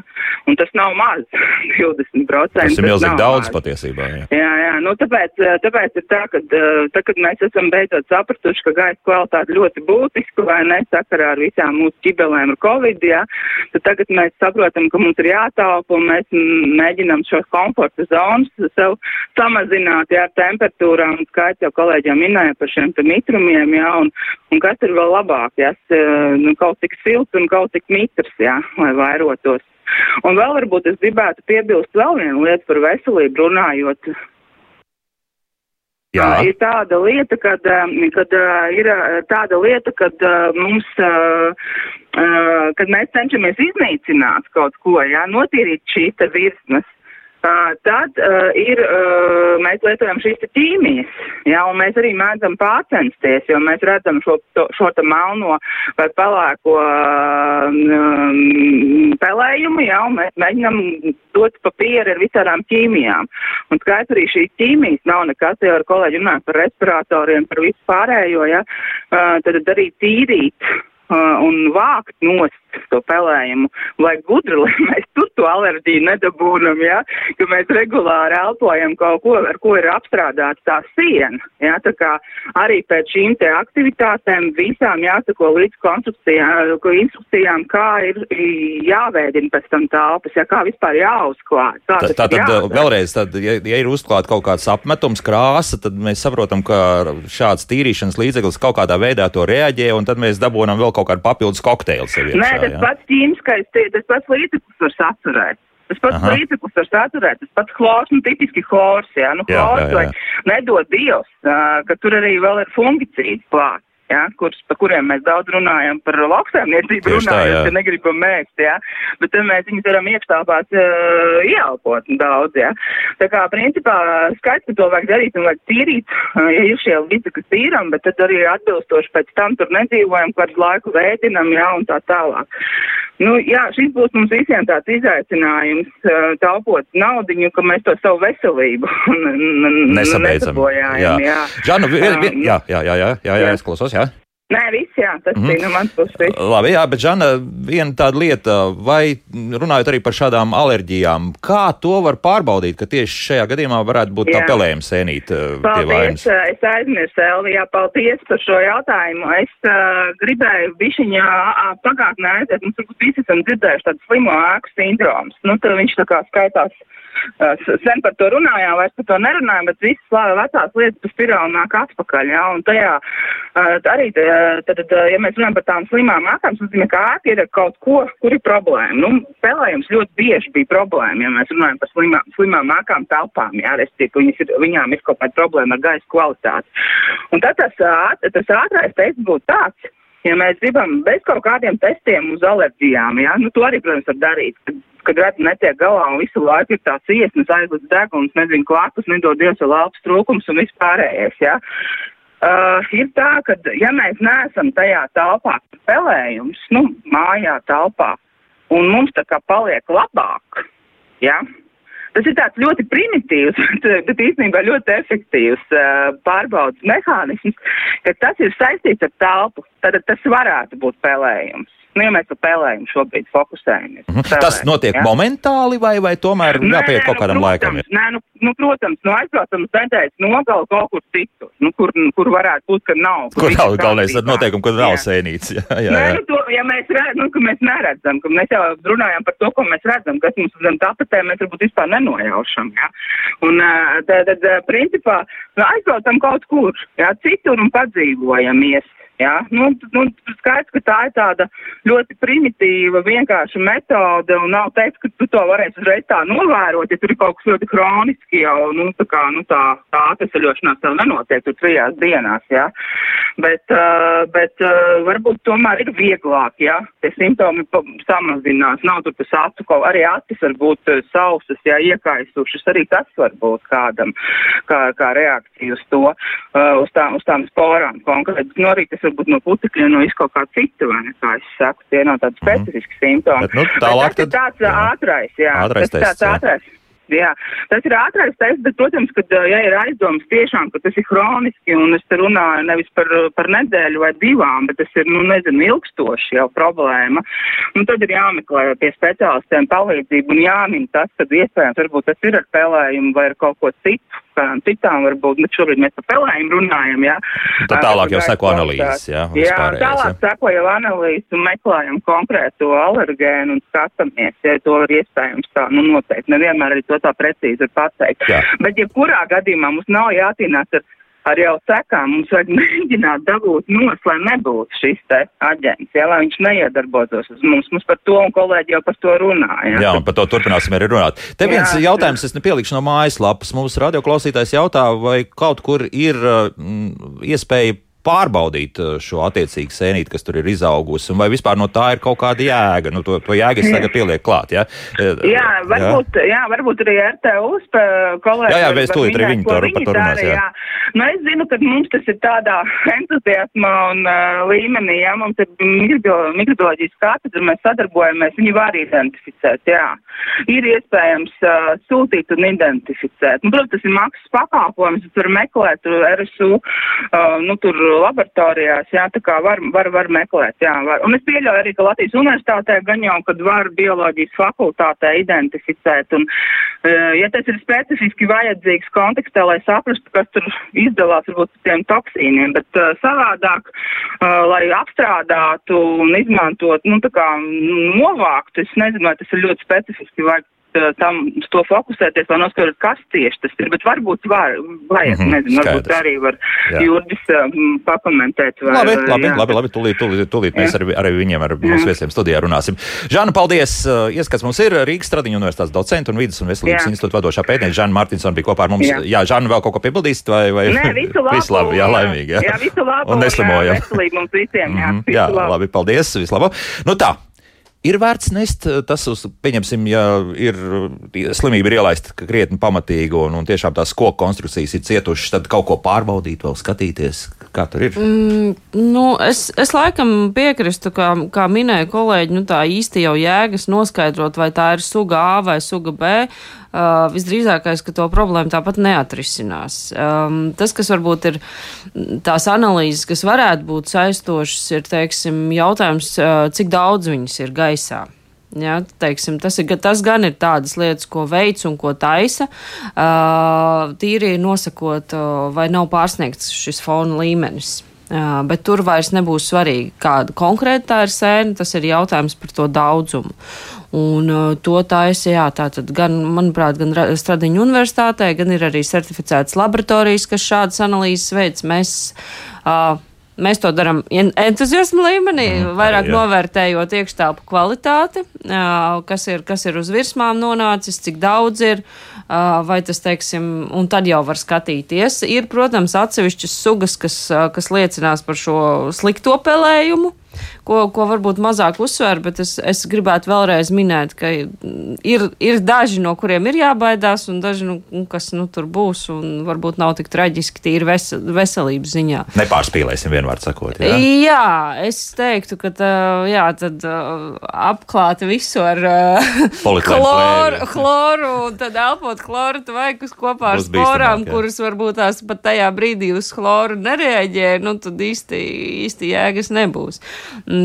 Un tas nav maz, 20%. Tas ir milzīgi daudz maz. patiesībā, jā. Jā, jā, nu tāpēc, tāpēc ir tā, ka, tā, kad mēs esam beidzot sapratuši, ka gaisa kvalitāte ļoti būtiska, vai ne, sakarā ar visām mūsu ķibelēm ar Covid, jā, tad tagad mēs saprotam, ka mums ir jātaupa un mēs mēģinam šos komforta zonas sev samazināt, jā, temperatūrām, skaits jau kolēģiem minēja par šiem mitrumiem, jā, un, un kas ir vēl labāk, jā, nu, kaut cik silts silts un kaut cik mitrs, jā, lai vairotos. Un vēl varbūt es gribētu piebilst vēl vienu lietu par veselību runājot. Jā. Ir tāda lieta, kad, kad ir tāda lieta, kad mums, kad mēs cenšamies iznīcināt kaut ko, jā, notīrīt šīs virsmas, tad uh, ir, uh, mēs lietojam šīs ķīmijas, ja, un mēs arī mēdzam pārcensties, jo mēs redzam šo, to, šo te melno vai pelēko um, pelējumu, ja, un mēs mēģinam dot papīru ar visādām ķīmijām. Un skaidrs arī šīs ķīmijas nav nekas, jau ar kolēģi runājot par respiratoriem, par visu pārējo, ja, uh, tad arī tīrīt un vākt nost to pelējumu, lai gudri, lai mēs to alerģiju nedabūnam, ja, ka mēs regulāri elpojam kaut ko, ar ko ir apstrādāta tā siena. Ja, tā kā arī pēc šīm te aktivitātēm visām jāsako līdz instrukcijām, kā ir jāveidina pēc tam telpas, ja kā vispār jāuzklāt. Tā, tā tad jādara. vēlreiz, tad, ja, ja ir uzklāt kaut kāds apmetums, krāsa, tad mēs saprotam, ka šāds tīrīšanas līdzeklis kaut kādā veidā to reaģē, un tad mēs dabūnam vēl kaut kādu papildus kokteili sev. Nē, tas jā. pats ķīmiskais, tas pats līdzeklis var saturēt. Tas pats līdzeklis var saturēt, tas pats chlors, nu tipiski chlors, jā, nu jā. vai nedod Dievs, uh, ka tur arī vēl ir fungicīdi klāt ja, kurus, par kuriem mēs daudz runājam par lauksaimniecību, runājot, ka negribam mēst, ja, bet tad mēs viņus varam iekštāpāt uh, ieelpot daudz, ja. Tā kā, principā, skaidrs, ka to vajag darīt un vajag tīrīt, uh, ja ir šie līdzekļi tīram, bet tad arī atbilstoši pēc tam tur nedzīvojam, kādu laiku vēdinam, ja, un tā tālāk. Nu, jā, šis būs mums visiem tāds izaicinājums, uh, taupot naudiņu, ka mēs to savu veselību nesabeidzam. Jā. jā. jā. Žanu, vien, vien, jā, jā, jā, jā, jā, jā, es klausos, jā. Nē, viss, jā, tas mm bija no mans puses. Labi, jā, bet, Žana, viena tāda lieta, vai runājot arī par šādām alerģijām, kā to var pārbaudīt, ka tieši šajā gadījumā varētu būt jā. tā pelējuma sēnīt uh, pie vainas? Es aizmirsu, Elvijā, paldies par šo jautājumu. Es uh, gribēju bišķiņā uh, pagātnē aiziet, mums varbūt visi esam dzirdējuši tādu slimo ēku sindroms. Nu, tad viņš tā kā skaitās sen par to runājām, vairs par to nerunājām, bet visas vecās lietas pa spirāli nāk atpakaļ, jā, un tajā arī, tad, ja mēs runājam par tām slimām ēkām, tas nozīmē, ka ēka ir kaut ko, kur ir problēma. Nu, spēlējums ļoti bieži bija problēma, ja mēs runājam par slimām, slimām ēkām telpām, jā, viņas ir, viņām ir kaut kāda problēma ar gaisa kvalitāti. Un tad tas, tas ātrais teiks būtu tāds, ja mēs gribam bez kaut kādiem testiem uz alerģijām, jā, nu to arī, protams, var darīt. Kad, kad reti netiek galā un visu laiku ir tāds iesnas, aizlids deguns, nezinu, klāpus, nedod Dievs vēl elpas trūkums un vispārējais, jā. Uh, ir tā, ka ja mēs neesam tajā telpā spēlējums, nu, mājā telpā, un mums tā kā paliek labāk, jā, Tas ir tāds ļoti primitīvs, bet īstenībā ļoti efektīvs uh, pārbaudas mehānisms, ka tas ir saistīts ar telpu. Tad tas varētu būt spēlējums. Nu, ja mēs par spēlējumu šobrīd fokusējamies. Mm -hmm. Spēlējumu, tas notiek ja? momentāli vai, vai tomēr jāpiet kaut kādam nu, laikam? Ja? Nē, nu, nu, protams, nu aizbraucam uz nedēļas nogalu kaut kur citur, nu, kur, kur varētu būt, ka nav. Kur, kur nav galvenais noteikumi, kur nav sēnīts. Jā, jā, jā. Nē, nu, to, ja mēs, redz, nu, ka mēs neredzam, ka mēs jau runājam par to, ko mēs redzam, kas mums zem tapetē, mēs varbūt vispār nenojaušam. Ja? Un tad, tad principā, nu, aizbraucam kaut kur, jā, citur un padzīvojamies. Jā, nu, nu, skaidrs, ka tā ir tāda ļoti primitīva, vienkārša metode, un nav teikt, ka tu to varēsi uzreiz tā novērot, ja tur ir kaut kas ļoti kroniski jau, nu, tā kā, nu, tā, tā atvesaļošanās tev nenotiek tur trijās dienās, jā. Bet, uh, bet uh, varbūt tomēr ir vieglāk, ja tie simptomi samazinās. Nav tur tas acu, ko arī acis var būt sausas, ja iekaisušas. Arī tas var būt kādam kā, kā reakcija uz to, uh, uz, tā, uz tām sporām konkrēti. No arī tas var būt no putekļiem, no izkaut kā cita, vai ne, kā es saku, tie nav tādi mhm. specifiski mm. simptomi. Bet, nu, tālāk, tas tad, ir tāds jā. ātrais, jā. Ātrais tas ir tāds ātrais. Jā, tas ir ātrais tests, bet, protams, ka, ja ir aizdomas tiešām, ka tas ir hroniski, un es te runāju nevis par, par nedēļu vai divām, bet tas ir, nu, nezinu, ilgstoši jau problēma, un tad ir jāmeklē pie speciālistiem palīdzību un jāmin tas, ka iespējams varbūt tas ir ar pēlējumu vai ar kaut ko citu kādām citām varbūt, bet šobrīd mēs par pelējumu runājam, jā. Tad tālāk jau seko analīzes, jā. Jā, tālāk jā. seko jau analīzes un meklējam konkrēto alergēnu un skatāmies, ja to var iespējams tā, nu noteikti, nevienmēr arī to tā precīzi var pateikt. Jā. Bet jebkurā gadījumā mums nav jātīnās ar ar jau sekām mums vajag mēģināt dabūt nos, lai nebūtu šis te aģents, ja, lai viņš neiedarbotos uz mums. Mums par to un kolēģi jau par to runā. Ja. Jā, un par to turpināsim arī runāt. Te viens jā, jautājums, es nepielikšu no mājaslapas. Mums radioklausītājs jautā, vai kaut kur ir mm, iespēja pārbaudīt uh, šo attiecīgu sēnīti, kas tur ir izaugusi, vai vispār no tā ir kaut kāda jēga? Nu, to, to jēgu es tagad pielieku klāt, ja? Jā, varbūt, jā? jā, varbūt arī RTU kolēģi. Jā, jā, mēs tūlīt arī to, viņi to runās. Jā. jā. Nu, es zinu, ka mums tas ir tādā entuziasma un uh, līmenī, ja mums ir mikrobioloģijas katedra, mēs sadarbojamies, viņi var identificēt, jā. Ir iespējams uh, sūtīt un identificēt. Nu, protams, tas ir maksas pakāpojums, var meklēt RSU, uh, nu, tur laboratorijās, jā, tā kā var, var, var meklēt, jā, var. Un es pieļauju arī, ka Latvijas universitātē gan jau, kad var bioloģijas fakultātē identificēt, un, uh, ja tas ir specifiski vajadzīgs kontekstā, lai saprastu, kas tur izdalās varbūt tiem toksīniem, bet uh, savādāk, uh, lai apstrādātu un izmantot, nu, tā kā novāktu, es nezinu, vai tas ir ļoti specifiski, vai Eh, tam to fokusēties, lai noskaidrotu, kas tieši tas ir. Bet varbūt var, vajag, mm -hmm, nezinu, varbūt skaidrs. arī var jā. Jurdis um, pakomentēt. Vai, labi, labi, jā. labi, labi, tūlīt, tūlīt, tūlīt mēs arī, arī viņiem, ar mūsu viesiem studijā runāsim. Žāna, paldies! Eh, ieskats mums ir Rīgas Stradiņu universitātes docenta un vidas un veselības jā. institūta vadošā pētniece Žāna Martinsona bija kopā ar mums. Jā, jā Žāna, vēl kaut ko piebildīs? Vai, vai... Nē, visu labu. visu labu, jā, laimīgi. Jā, jā visu labu. Un neslimojam. Jā, veselīgi mums visiem, jā. Mm -hmm, jā, labi, paldies, vislabāk. Nu tā, Ir vērts nest eh, tas, uz, pieņemsim, ja ir slimība ir ielaista krietni pamatīgi un, un tiešām tās koku konstrukcijas ir cietušas, tad kaut ko pārbaudīt, vēl skatīties, kā tur ir. Mm, nu, es, es laikam piekrīstu, kā, kā minēja kolēģi, nu, tā īsti jau jēgas noskaidrot, vai tā ir suga A vai suga B. Uh, visdrīzākais, ka to problēmu tāpat neatrisinās. Um, tas, kas varbūt ir tās analīzes, kas varētu būt saistošas, ir teiksim, jautājums, uh, cik daudz viņas ir gaisā. Ja, teiksim, tas, ir, tas gan ir tādas lietas, ko veids un ko taisa, uh, tīri nosakot, vai nav pārsniegts šis fona līmenis. Uh, bet tur vairs nebūs svarīgi, kāda konkrēta tā ir sēne. Tas ir jautājums par to daudzumu. Un uh, to taisa, jā, tātad gan, manuprāt, gan Stradiņu universitātē, gan ir arī certificētas laboratorijas, kas šādas analīzes veids. Mēs, uh, Mēs to darām entuziasma līmenī, mm, vairāk jā. novērtējot iekštelpu kvalitāti, kas ir, kas ir uz virsmām nonācis, cik daudz ir, vai tas, teiksim, un tad jau var skatīties. Ir, protams, atsevišķas sugas, kas, kas liecinās par šo slikto pelējumu ko, ko varbūt mazāk uzsver, bet es, es gribētu vēlreiz minēt, ka ir, ir daži, no kuriem ir jābaidās, un daži, nu, kas nu, tur būs, un varbūt nav tik traģiski tīri ves, veselības ziņā. Nepārspīlēsim vienvārds sakot. Jā, jā es teiktu, ka tā, jā, tad apklāti visu ar chloru, chloru, un tad elpot chloru tvaikus kopā ar sporām, kuras varbūt tās pat tajā brīdī uz chloru nereaģē, nu tad īsti, īsti jēgas nebūs.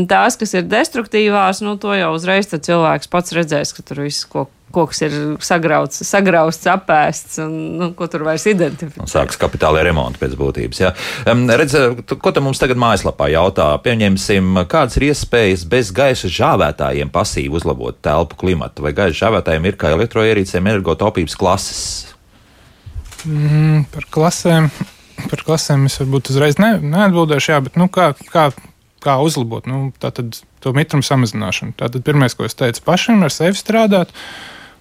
Tās, kas ir destruktīvās, nu, to jau uzreiz cilvēks pats redzēs, ka tur viss ko koks ir sagrauts, sagrausts, apēsts, un nu, ko tur vairs identificēt. Sāks kapitāla remonta pēc būtības. Ja. Um, redz, ko tam mums tagad mājaslapā jautā? Pieņemsim, kādas ir iespējas bez gaisa žāvētājiem pasīvi uzlabot telpu klimatu, vai gaisa žāvētājiem ir kā elektroierīcēm energotaupības klases? Mm, par klasēm. Par klasēm es varbūt uzreiz ne, neatbildēšu, jā, bet nu, kā, kā kā uzlabot nu, tātad, to mitrumu samazināšanu. Tātad pirmais, ko es teicu, pašam ar sevi strādāt,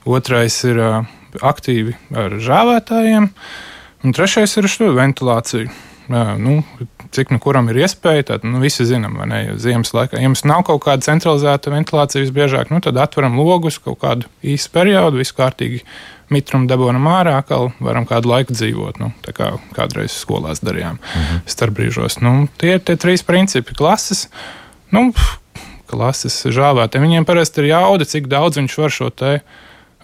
otrais ir aktīvi ar žāvētājiem, un trešais ir to ventilāciju. nu, cik nu kuram ir iespēja. Tad nu, visi zinām, vai ne? Ziemas laikā, ja mums nav kaut kāda centralizēta ventilācija visbiežāk, nu, tad atveram logus kaut kādu īsu periodu, viss kārtīgi mitrumu dabūjam ārā, atkal varam kādu laiku dzīvot. Nu, tā kā kādreiz skolās darījām mhm. starp brīžos. Nu, tie ir tie trīs principi - klases. Nu, klases žāvētiem. Viņiem parasti ir jauda, cik daudz viņš var šo te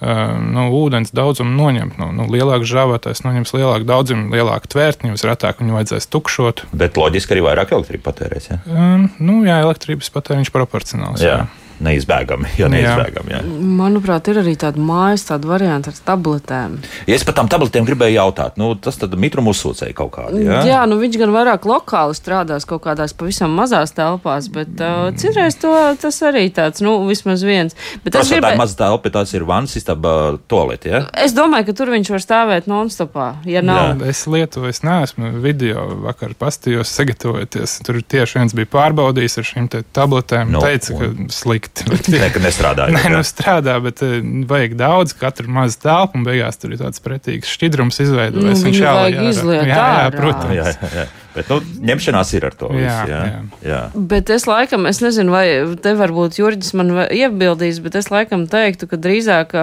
nu, ūdens daudzumu noņemt. Nu, nu, lielāks žāvētājs noņems lielāku daudzumu, lielāku tvērtni, jums retāk viņu vajadzēs tukšot. Bet loģiski arī vairāk elektrības patērēs. Ja? Um, nu, jā, elektrības patēriņš proporcionāls. Jā. Jā neizbēgami. Ja neizbēgami jā. Manuprāt, ir arī tāda mājas tāda varianta ar tabletēm. Ja es par tām tabletēm gribēju jautāt, nu, tas tad mitrumu uzsūcēja kaut kādu. Jā? jā, nu viņš gan vairāk lokāli strādās kaut kādās pavisam mazās telpās, bet uh, citreiz to, tas arī tāds, nu, vismaz viens. Bet tas gribēju... ir mazs telpa, tās ir vannas istaba toleti, ja? Es domāju, ka tur viņš var stāvēt non-stopā, ja nav. Jā. Es Lietuvu, es neesmu video vakar pastījos sagatavoties. Tur tieši viens bija pārbaudījis ar šīm te tabletēm, no, teica, un... ka slikti slikti. Nē, ka nestrādā. Nē, nu strādā, bet uh, vajag daudz, katru mazu telpu, un beigās tur ir tāds pretīgs šķidrums izveidojies. Nu, viņš jā, jā, jā, jā, jā, protams. Jā, jā, jā. Bet nu, ņemšanās ir ar to visu. Jā, jā. Jā. Jā. Bet es laikam, es nezinu, vai te varbūt Jurģis man iebildīs, bet es laikam teiktu, ka drīzāk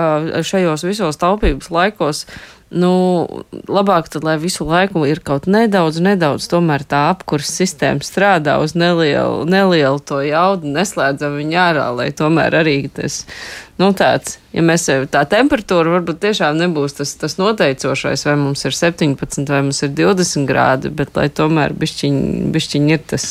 šajos visos taupības laikos Nu, labāk tad, lai visu laiku ir kaut nedaudz, nedaudz, tomēr tā apkurss sistēma strādā uz nelielu, nelielu to jaudu, neslēdzam viņu ārā, lai tomēr arī tas nu, tāds, ja mēs tā temperatūra varbūt tiešām nebūs tas, tas noteicošais, vai mums ir 17 vai mums ir 20 grādi, bet lai tomēr bišķiņ, bišķiņ ir tas.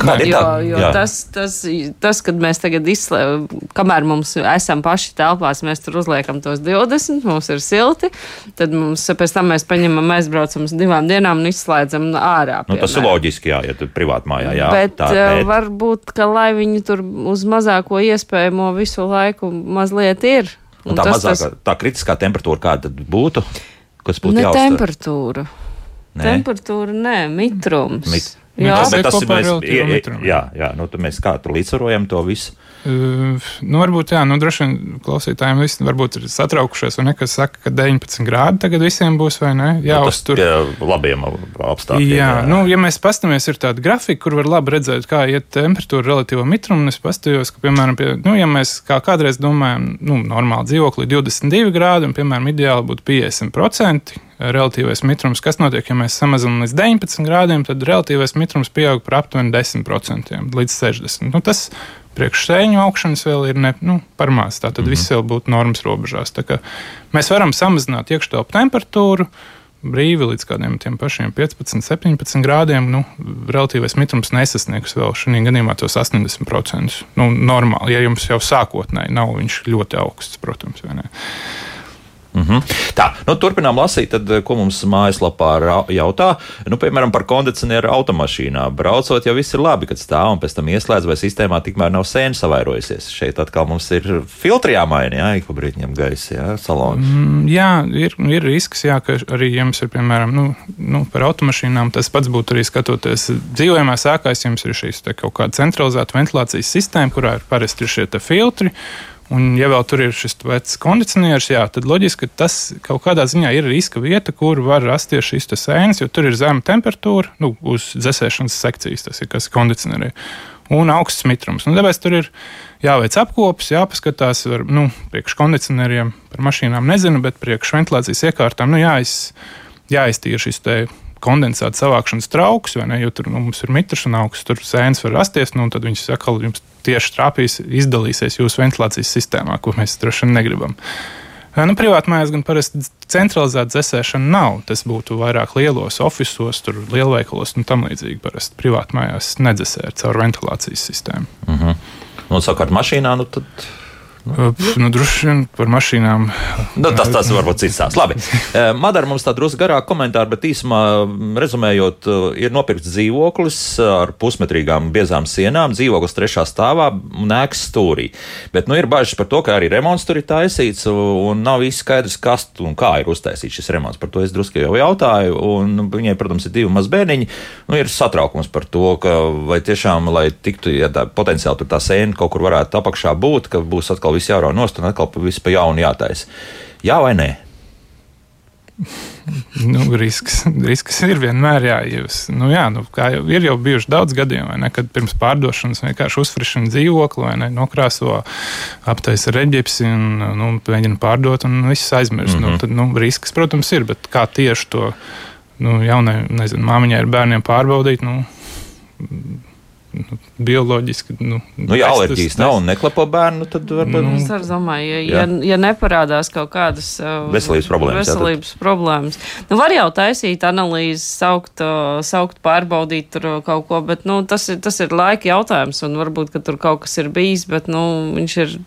Kāda jo, jo jā. tas, tas, tas, kad mēs tagad izslēdzam, kamēr mums esam paši telpās, mēs tur uzliekam tos 20, mums ir silti, tad mums pēc tam mēs paņemam, aizbraucam uz divām dienām un izslēdzam ārā. Nu, tas ir loģiski, jā, ja tu privāti mājā, jā. Bet, tā, bet varbūt, ka lai viņi tur uz mazāko iespējamo visu laiku mazliet ir. Un un tā, tas, mazākā, tas... tā kritiskā temperatūra kāda būtu? Kas būtu ne jāuztver? temperatūra. Nē. Temperatūra, nē, mitrums. Mit, jā, bet tas ir mēs, jā, jā, nu, mēs kā tur līdzsvarojam to visu. Uh, nu, varbūt, jā, nu, droši vien klausītājiem visi varbūt ir satraukušies, vai ne, kas saka, ka 19 grādi tagad visiem būs, vai ne? Jā, nu, uz tur. Pie labiem apstākļiem. Jā, jā, nu, ja mēs pastamies, ir tāda grafika, kur var labi redzēt, kā iet temperatūra relatīvo mitrumu, un es pastījos, ka, piemēram, pie, nu, ja mēs kā kādreiz domājam, nu, normāli dzīvoklī 22 grādi, un, piemēram, ideāli būtu 50%, relatīvais mitrums. Kas notiek, ja mēs samazinām līdz 19 grādiem, tad relatīvais mitrums pieaug par aptuveni 10% līdz 60%. Nu, tas priekšsēņu augšanas vēl ir ne, nu, par maz. Tā tad mm -hmm. viss vēl būtu normas robežās. Mēs varam samazināt iekštelpu temperatūru. Brīvi līdz kādiem tiem pašiem 15, 17 grādiem, nu, relatīvais mitrums nesasniegs vēl šajā gadījumā tos 80%. Nu, normāli, ja jums jau sākotnēji nav viņš ļoti augsts, protams. Mm -hmm. Tā, nu, turpinām lasīt, tad, eh, ko mums mājaslapā jautā. Nu, piemēram, par kondicionieru automašīnā. Braucot, jau viss ir labi, kad stāv un pēc tam ieslēdz, vai sistēmā tikmēr nav sēne savairojusies. Šeit atkal mums ir filtri jāmaina, jā, ik pa brīdim gaisa, jā, salonā. Mm, jā, ir, ir risks, jā, ka arī jums ir, piemēram, nu, nu, par automašīnām tas pats būtu arī skatoties dzīvojamā sēkās, jums ir šīs kaut kāda centralizēta ventilācijas sistēma, kurā ir parasti ir šie filtri. Un, ja vēl tur ir šis vecs kondicionieris, jā, tad loģiski, ka tas kaut kādā ziņā ir riska vieta, kur var rasties šīs sēnes, jo tur ir zema temperatūra, nu, uz dzēsēšanas sekcijas, tas ir kas kondicionierī, un augsts mitrums. Nu, tāpēc tur ir jāveic apkopes, jāpaskatās, var, nu, priekš kondicionieriem par mašīnām nezinu, bet priekš ventilācijas iekārtām, nu, jāiz, jāiztīra šis te kondensāta savākšanas trauks, ne? Jo tur nu, mums ir mitrs un augsts, tur sēnes var rasties, nu, un tad viņas atkal jums tieši trāpīs, izdalīsies jūsu ventilācijas sistēmā, ko mēs droši vien negribam. Nu, privāti mājās gan parasti centralizēta dzēsēšana nav. Tas būtu vairāk lielos oficiālos, lielveikalos un tam līdzīgi. Parasti privāti mājās nedzēsē caur ventilācijas sistēmu. Uh -huh. Un savukārt mašīnā, nu tad Nu, droši vien par mašīnām. Nu, tas tas varbūt cits stāsts. Labi. Madara mums tā drusku garāk komentāri, bet īsumā rezumējot, ir nopirkts dzīvoklis ar pusmetrīgām biezām sienām, dzīvoklis trešā stāvā un ēkas stūrī. Bet nu, ir bažas par to, ka arī remonts tur ir taisīts un nav īsti skaidrs, kas un kā ir uztaisīts šis remonts. Par to es drusku jau jautāju. Un viņai, protams, ir divi mazbērniņi. Nu, ir satraukums par to, ka vai tiešām, lai tiktu, ja tā, potenciāli tur tā sēna kaut kur varētu apakšā būt, ka būs atkal atkal viss jārauj nost un atkal viss pa jaunu jātaisa. Jā vai nē? Nu, risks, risks ir vienmēr jājūtas. Nu, jā, nu, jau, ir jau bijuši daudz gadījumu, ne, kad pirms pārdošanas vienkārši uzfrišina dzīvokli vai ne, nokrāso aptaisa reģipsi un nu, mēģina pārdot un viss aizmirst. Mm -hmm. nu, tad, nu, risks, protams, ir, bet kā tieši to nu, jaunai, nezinu, māmiņai ar bērniem pārbaudīt, nu, nu, bioloģiski. Nu, nu, ja alerģijas nav un neklapo bērnu, tad varbūt. Nu, es domāju, ja, ja, ja neparādās kaut kādas uh, veselības problēmas. Veselības jā, tad... problēmas. Nu, var jau taisīt analīzes, saukt, uh, saukt pārbaudīt tur kaut ko, bet nu, tas, ir, tas ir laika jautājums un varbūt, ka tur kaut kas ir bijis, bet nu, viņš ir.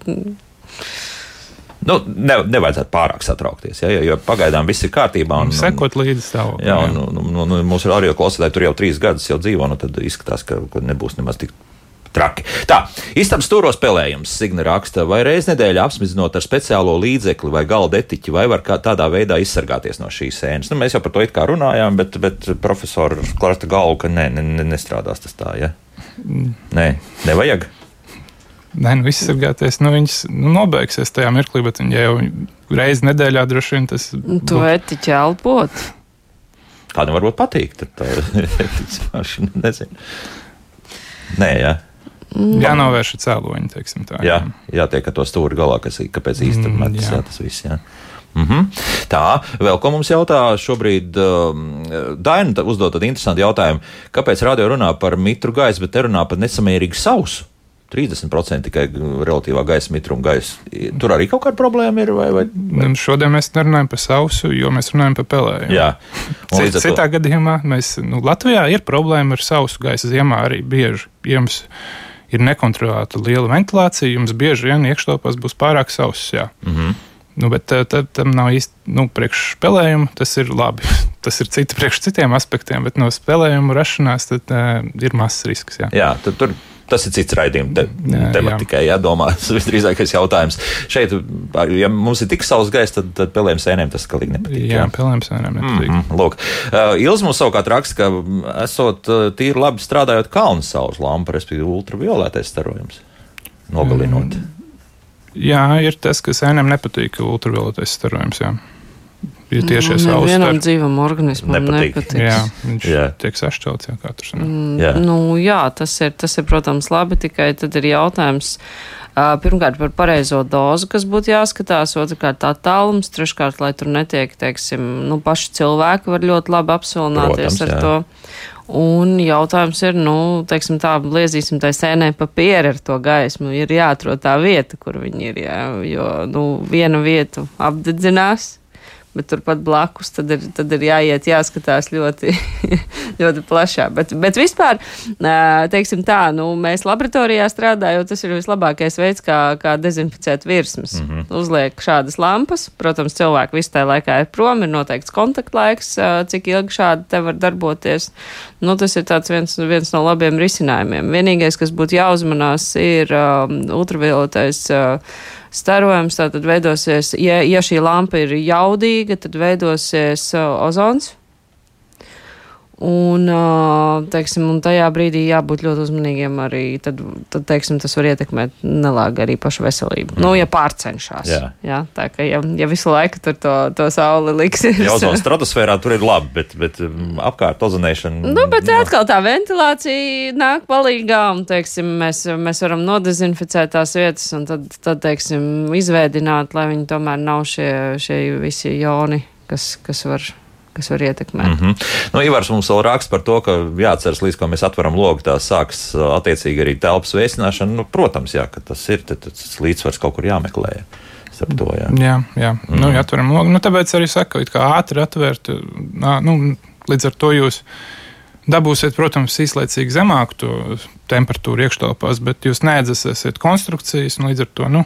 Nu, ne, nevajadzētu pārāk satraukties, ja, jo pagaidām viss ir kārtībā. Un, Sekot līdzi stāvoklim. Jā, un, un, un, un mūsu radio klausītāji tur jau trīs gadus jau dzīvo, nu tad izskatās, ka, ka nebūs nemaz tik traki. Tā, istabas stūros spēlējums, Signa raksta, vai reiz nedēļā apsmizinot ar speciālo līdzekli vai galda etiķi, vai var tādā veidā izsargāties no šīs sēnes. Nu, mēs jau par to it kā runājām, bet, bet profesori klāsta galvu, ka nē, ne, ne, nestrādās tas tā, ja? Mm. Nē, nevajag. Nē, nu, izsargāties, nu, viņas nu, nobeigsies tajā mirklī, bet viņi jau reizi nedēļā droši vien tas. Nu, tu etiķi elpot. Kādam varbūt patīk, tad tā etiķis paši nezinu. Nē, jā. Mm. Jānovērš cēloņi, teiksim tā. Jā, jā tiek ar to stūri galā, kas, kāpēc īsti mm, jā. jā, tas viss, jā. Mm -hmm. Tā, vēl ko mums jautā šobrīd, um, Daina uzdod tādu interesantu jautājumu. Kāpēc radio runā par mitru gaisu, bet nerunā par nesamērīgu sausu? 30% tikai relatīvā gaisa mitruma gaisa. Tur arī kaut kāda problēma ir. Vai, vai, vai? Šodien mēs nerunājam par sausu, jo mēs runājam par pelēm. Jā, Cit, citā gadījumā mēs, nu, Latvijā ir problēma ar sausu gaisa ziemā arī bieži. Jums ir nekontrolēta liela ventilācija, jums bieži vien iekštelpās būs pārāk sauss. Mm -hmm. Nu, bet tā, tā, tam nav īsti nu, priekšspēlējuma. Tas ir labi. Tas ir citi priekš citiem aspektiem, bet no spēlējuma rašanās tad, uh, ir mazs risks. Jā, jā tad tur Tas ir cits raidījums, te, tematikai jādomā. Tas visdrīzākais jautājums. Šeit, ja mums ir tik saules gaisa, tad, tad pelēm sēnēm tas galīgi nepatīk. Jā, jā. pelēm sēnēm nepatīk. Mm -hmm. Lūk, uh, Ilz mums savukārt raksta, ka esot uh, tīri labi strādājot kalnu saules lampu, respektīvi ultravioletais starojums, nogalinot. Mm. Jā, ir tas, ka sēnēm nepatīk ultravioletais starojums. Jā ir tieši saules. Vienam dzīvam organismam nepatīk. nepatīk. Jā, viņš jā. tiek sašķelts jau katrs. Mm, jā. Nu, jā, tas ir, tas ir, protams, labi, tikai tad ir jautājums. Uh, pirmkārt, par pareizo dozu, kas būtu jāskatās, otrkārt, tā tālums, treškārt, lai tur netiek, teiksim, nu, paši cilvēki var ļoti labi apsilināties Protams, ar jā. to. Un jautājums ir, nu, teiksim, tā, liezīsim tai sēnē papīra ar to gaismu. Ir jāatrod tā vieta, kur viņi ir, jā, jo, nu, vienu vietu apdedzinās, bet turpat blakus tad ir, tad ir jāiet, jāskatās ļoti, ļoti plašā. Bet, bet vispār, teiksim tā, nu, mēs laboratorijā strādājot, tas ir vislabākais veids, kā, kā dezinficēt virsmas. Mm -hmm. Uzliek šādas lampas, protams, cilvēki visu tajā laikā ir prom, ir noteikts kontaktlaiks, cik ilgi šādi te var darboties. Nu, tas ir viens, viens no labiem risinājumiem. Vienīgais, kas būtu jāuzmanās, ir um, ultravioletais. Uh, starojums, tātad veidosies, ja, ja šī lampa ir jaudīga, tad veidosies uh, ozons. Un, teiksim, un tajā brīdī jābūt ļoti uzmanīgiem arī. Tad, tad teiksim, tas var ietekmēt nelāgi arī pašu veselību. Mm. Nu, ja pārcenšas. Jā. Jā, tā kā ja, ja visu laiku tur to, to sauli liksies. Jā, ozona stratosfērā tur ir labi, bet, bet apkārt ozonēšana. Nu, bet jā. atkal tā ventilācija nāk palīgā un, teiksim, mēs, mēs varam nodezinficēt tās vietas un tad, tad teiksim, izveidināt, lai viņi tomēr nav šie, šie visi joni, kas, kas var kas var ietekmēt. Mm -hmm. nu, Ivars mums vēl raksta par to, ka jāatceras, līdz ko mēs atveram logu, tā sāks attiecīgi arī telpas vēsināšana. Nu, protams, jā, ka tas ir, tas līdzsvars kaut kur jāmeklē. To, jā, jā, jā. Mm. nu, atveram logu. Nu, tāpēc arī saku, ka ātri atvērt, nu, līdz ar to jūs dabūsiet, protams, īslaicīgi zemāku temperatūru iekštelpās, bet jūs needzēsiet konstrukcijas, un līdz ar to nu,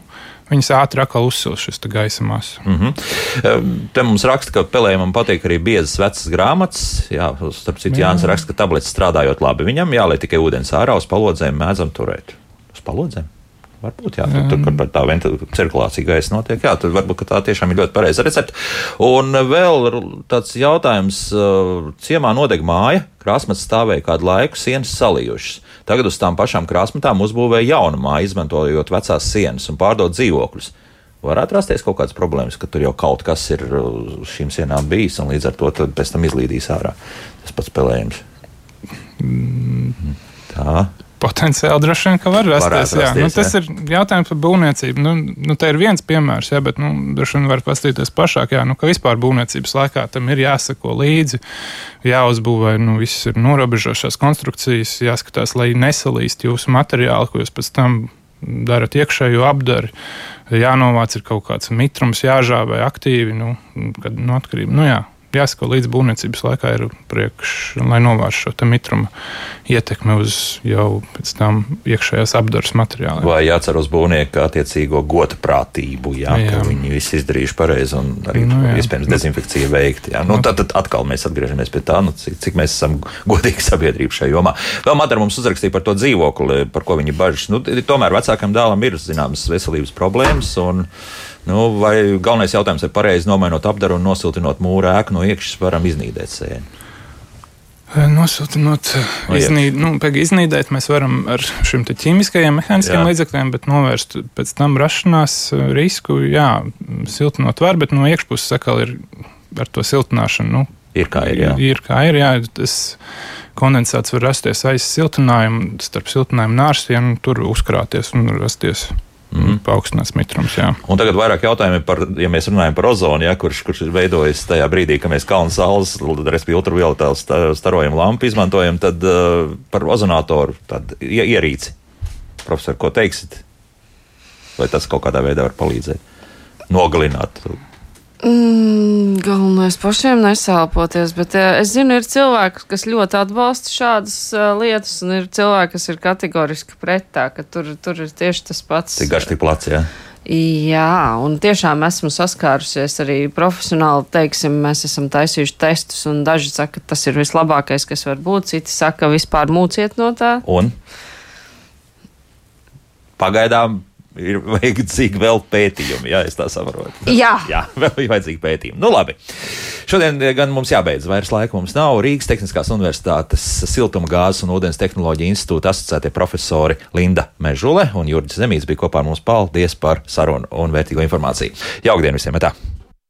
viņas ātri atkal uzsils šis gaisa masa. Mm -hmm. Te mums raksta, ka pelējumam patīk arī biezas vecas grāmatas. Jā, starp citu, Jānis raksta, ka tabletes strādājot labi. Viņam jāliek tikai ūdens ārā uz palodzēm, mēdzam turēt. Uz palodzēm? Varbūt jā, tur, tur, tur tā cirkulācija gaisa notiek. Jā, tad varbūt tā tiešām ir ļoti pareiza recepte. Un vēl tāds jautājums. Ciemā nodeg māja, krāsmats stāvēja kādu laiku, sienas salījušas. Tagad uz tām pašām krāsmatām uzbūvēja jaunu māju, izmantojot vecās sienas un pārdot dzīvokļus. varētu rasties kaut kādas problēmas, ka tur jau kaut kas ir uz šīm sienām bijis, un līdz ar to pēc tam izlīdīs ārā tas pats spēlējums. Mm. Tā. Potenciāli droši vien, ka var rasties. Varētu jā. rasties, Nu, tas jā. ir jautājums par būvniecību. Nu, nu, te ir viens piemērs, jā, bet nu, droši vien var paskatīties plašāk. Jā, nu, ka vispār būvniecības laikā tam ir jāsako līdzi, jāuzbūvē nu, visas ir norobežošās konstrukcijas, jāskatās, lai nesalīst jūsu materiāli, ko jūs pēc tam darat iekšējo apdari. Jānovāc ir kaut kāds mitrums, jāžāvē aktīvi, nu, kad nu, atkarība. Nu, jā. Jāsako līdz būvniecības laikā ir priekš, lai novērstu šo mitruma ietekmi uz jau pēc tam iekšējās apdares materiāliem. Vai jācer uz būvnieku attiecīgo goda prātību, jā, jā. Ka viņi visi izdarījuši pareizi un arī Nu, jā. iespējams dezinfekcija veikta. jā. Nu, tad, tad atkal mēs atgriežamies pie tā, nu, cik, cik mēs esam godīgi sabiedrība šajā jomā. Vēl Madara mums uzrakstīja par to dzīvokli, par ko viņi bažas. Nu, tomēr vecākam dēlam ir zināmas veselības problēmas. Un, Nu, vai galvenais jautājums ir pareizi nomainot apdaru un nosiltinot mūru ēku no iekšas, varam iznīdēt sēni? Nosiltinot, No iznīd, nu, iznīdēt, mēs varam ar šiem ķīmiskajiem, mehāniskiem Jā. līdzekļiem, bet novērst pēc tam rašanās eh, risku. Jā, siltinot var, bet no iekšpuses atkal ir ar to siltināšanu. Nu, Ir kā ir. Jā. ir kā ir. Jā, tas kondensāts var rasties aiz siltinājuma, starp siltinājumu nārstiem, tur uzkrāties un rasties. Mm. Paaugstināts mitrums. Jā. Un tagad vairāk jautājumi par, ja mēs runājam par ozonu, ja, kurš, kurš ir veidojis tajā brīdī, kad mēs kalnu saules, respektīvi ultravioletālu sta- starojumu lampu izmantojam, tad uh, par ozonatoru tādu ie- ierīci. Profesor, ko teiksit? Vai tas kaut kādā veidā var palīdzēt? Nogalināt. Mm, galvenais pašiem nesalpoties, bet uh, es zinu, ir cilvēki, kas ļoti atbalsta šādas uh, lietas, un ir cilvēki, kas ir kategoriski pret tā, ka tur, tur ir tieši tas pats. Cik garš tik plats, jā? Jā, un tiešām esmu saskārusies arī profesionāli. Teiksim, mēs esam taisījuši testus, un daži saka, ka tas ir vislabākais, kas var būt. Citi saka, ka vispār mūciet no tā. Un pagaidām ir vajadzīgi vēl pētījumi, ja es tā saprotu. Jā. Jā, vēl ir vajadzīgi pētījumi. Nu, labi. Šodien gan mums jābeidz, vairs laika mums nav. Rīgas Tehniskās Universitātes siltuma gāzes un ūdens tehnoloģija institūta asociētie profesori Linda Mežule un Jurģis Zemīts bija kopā ar mums. Paldies par sarunu un vērtīgo informāciju. Jaukdien visiem! Tā!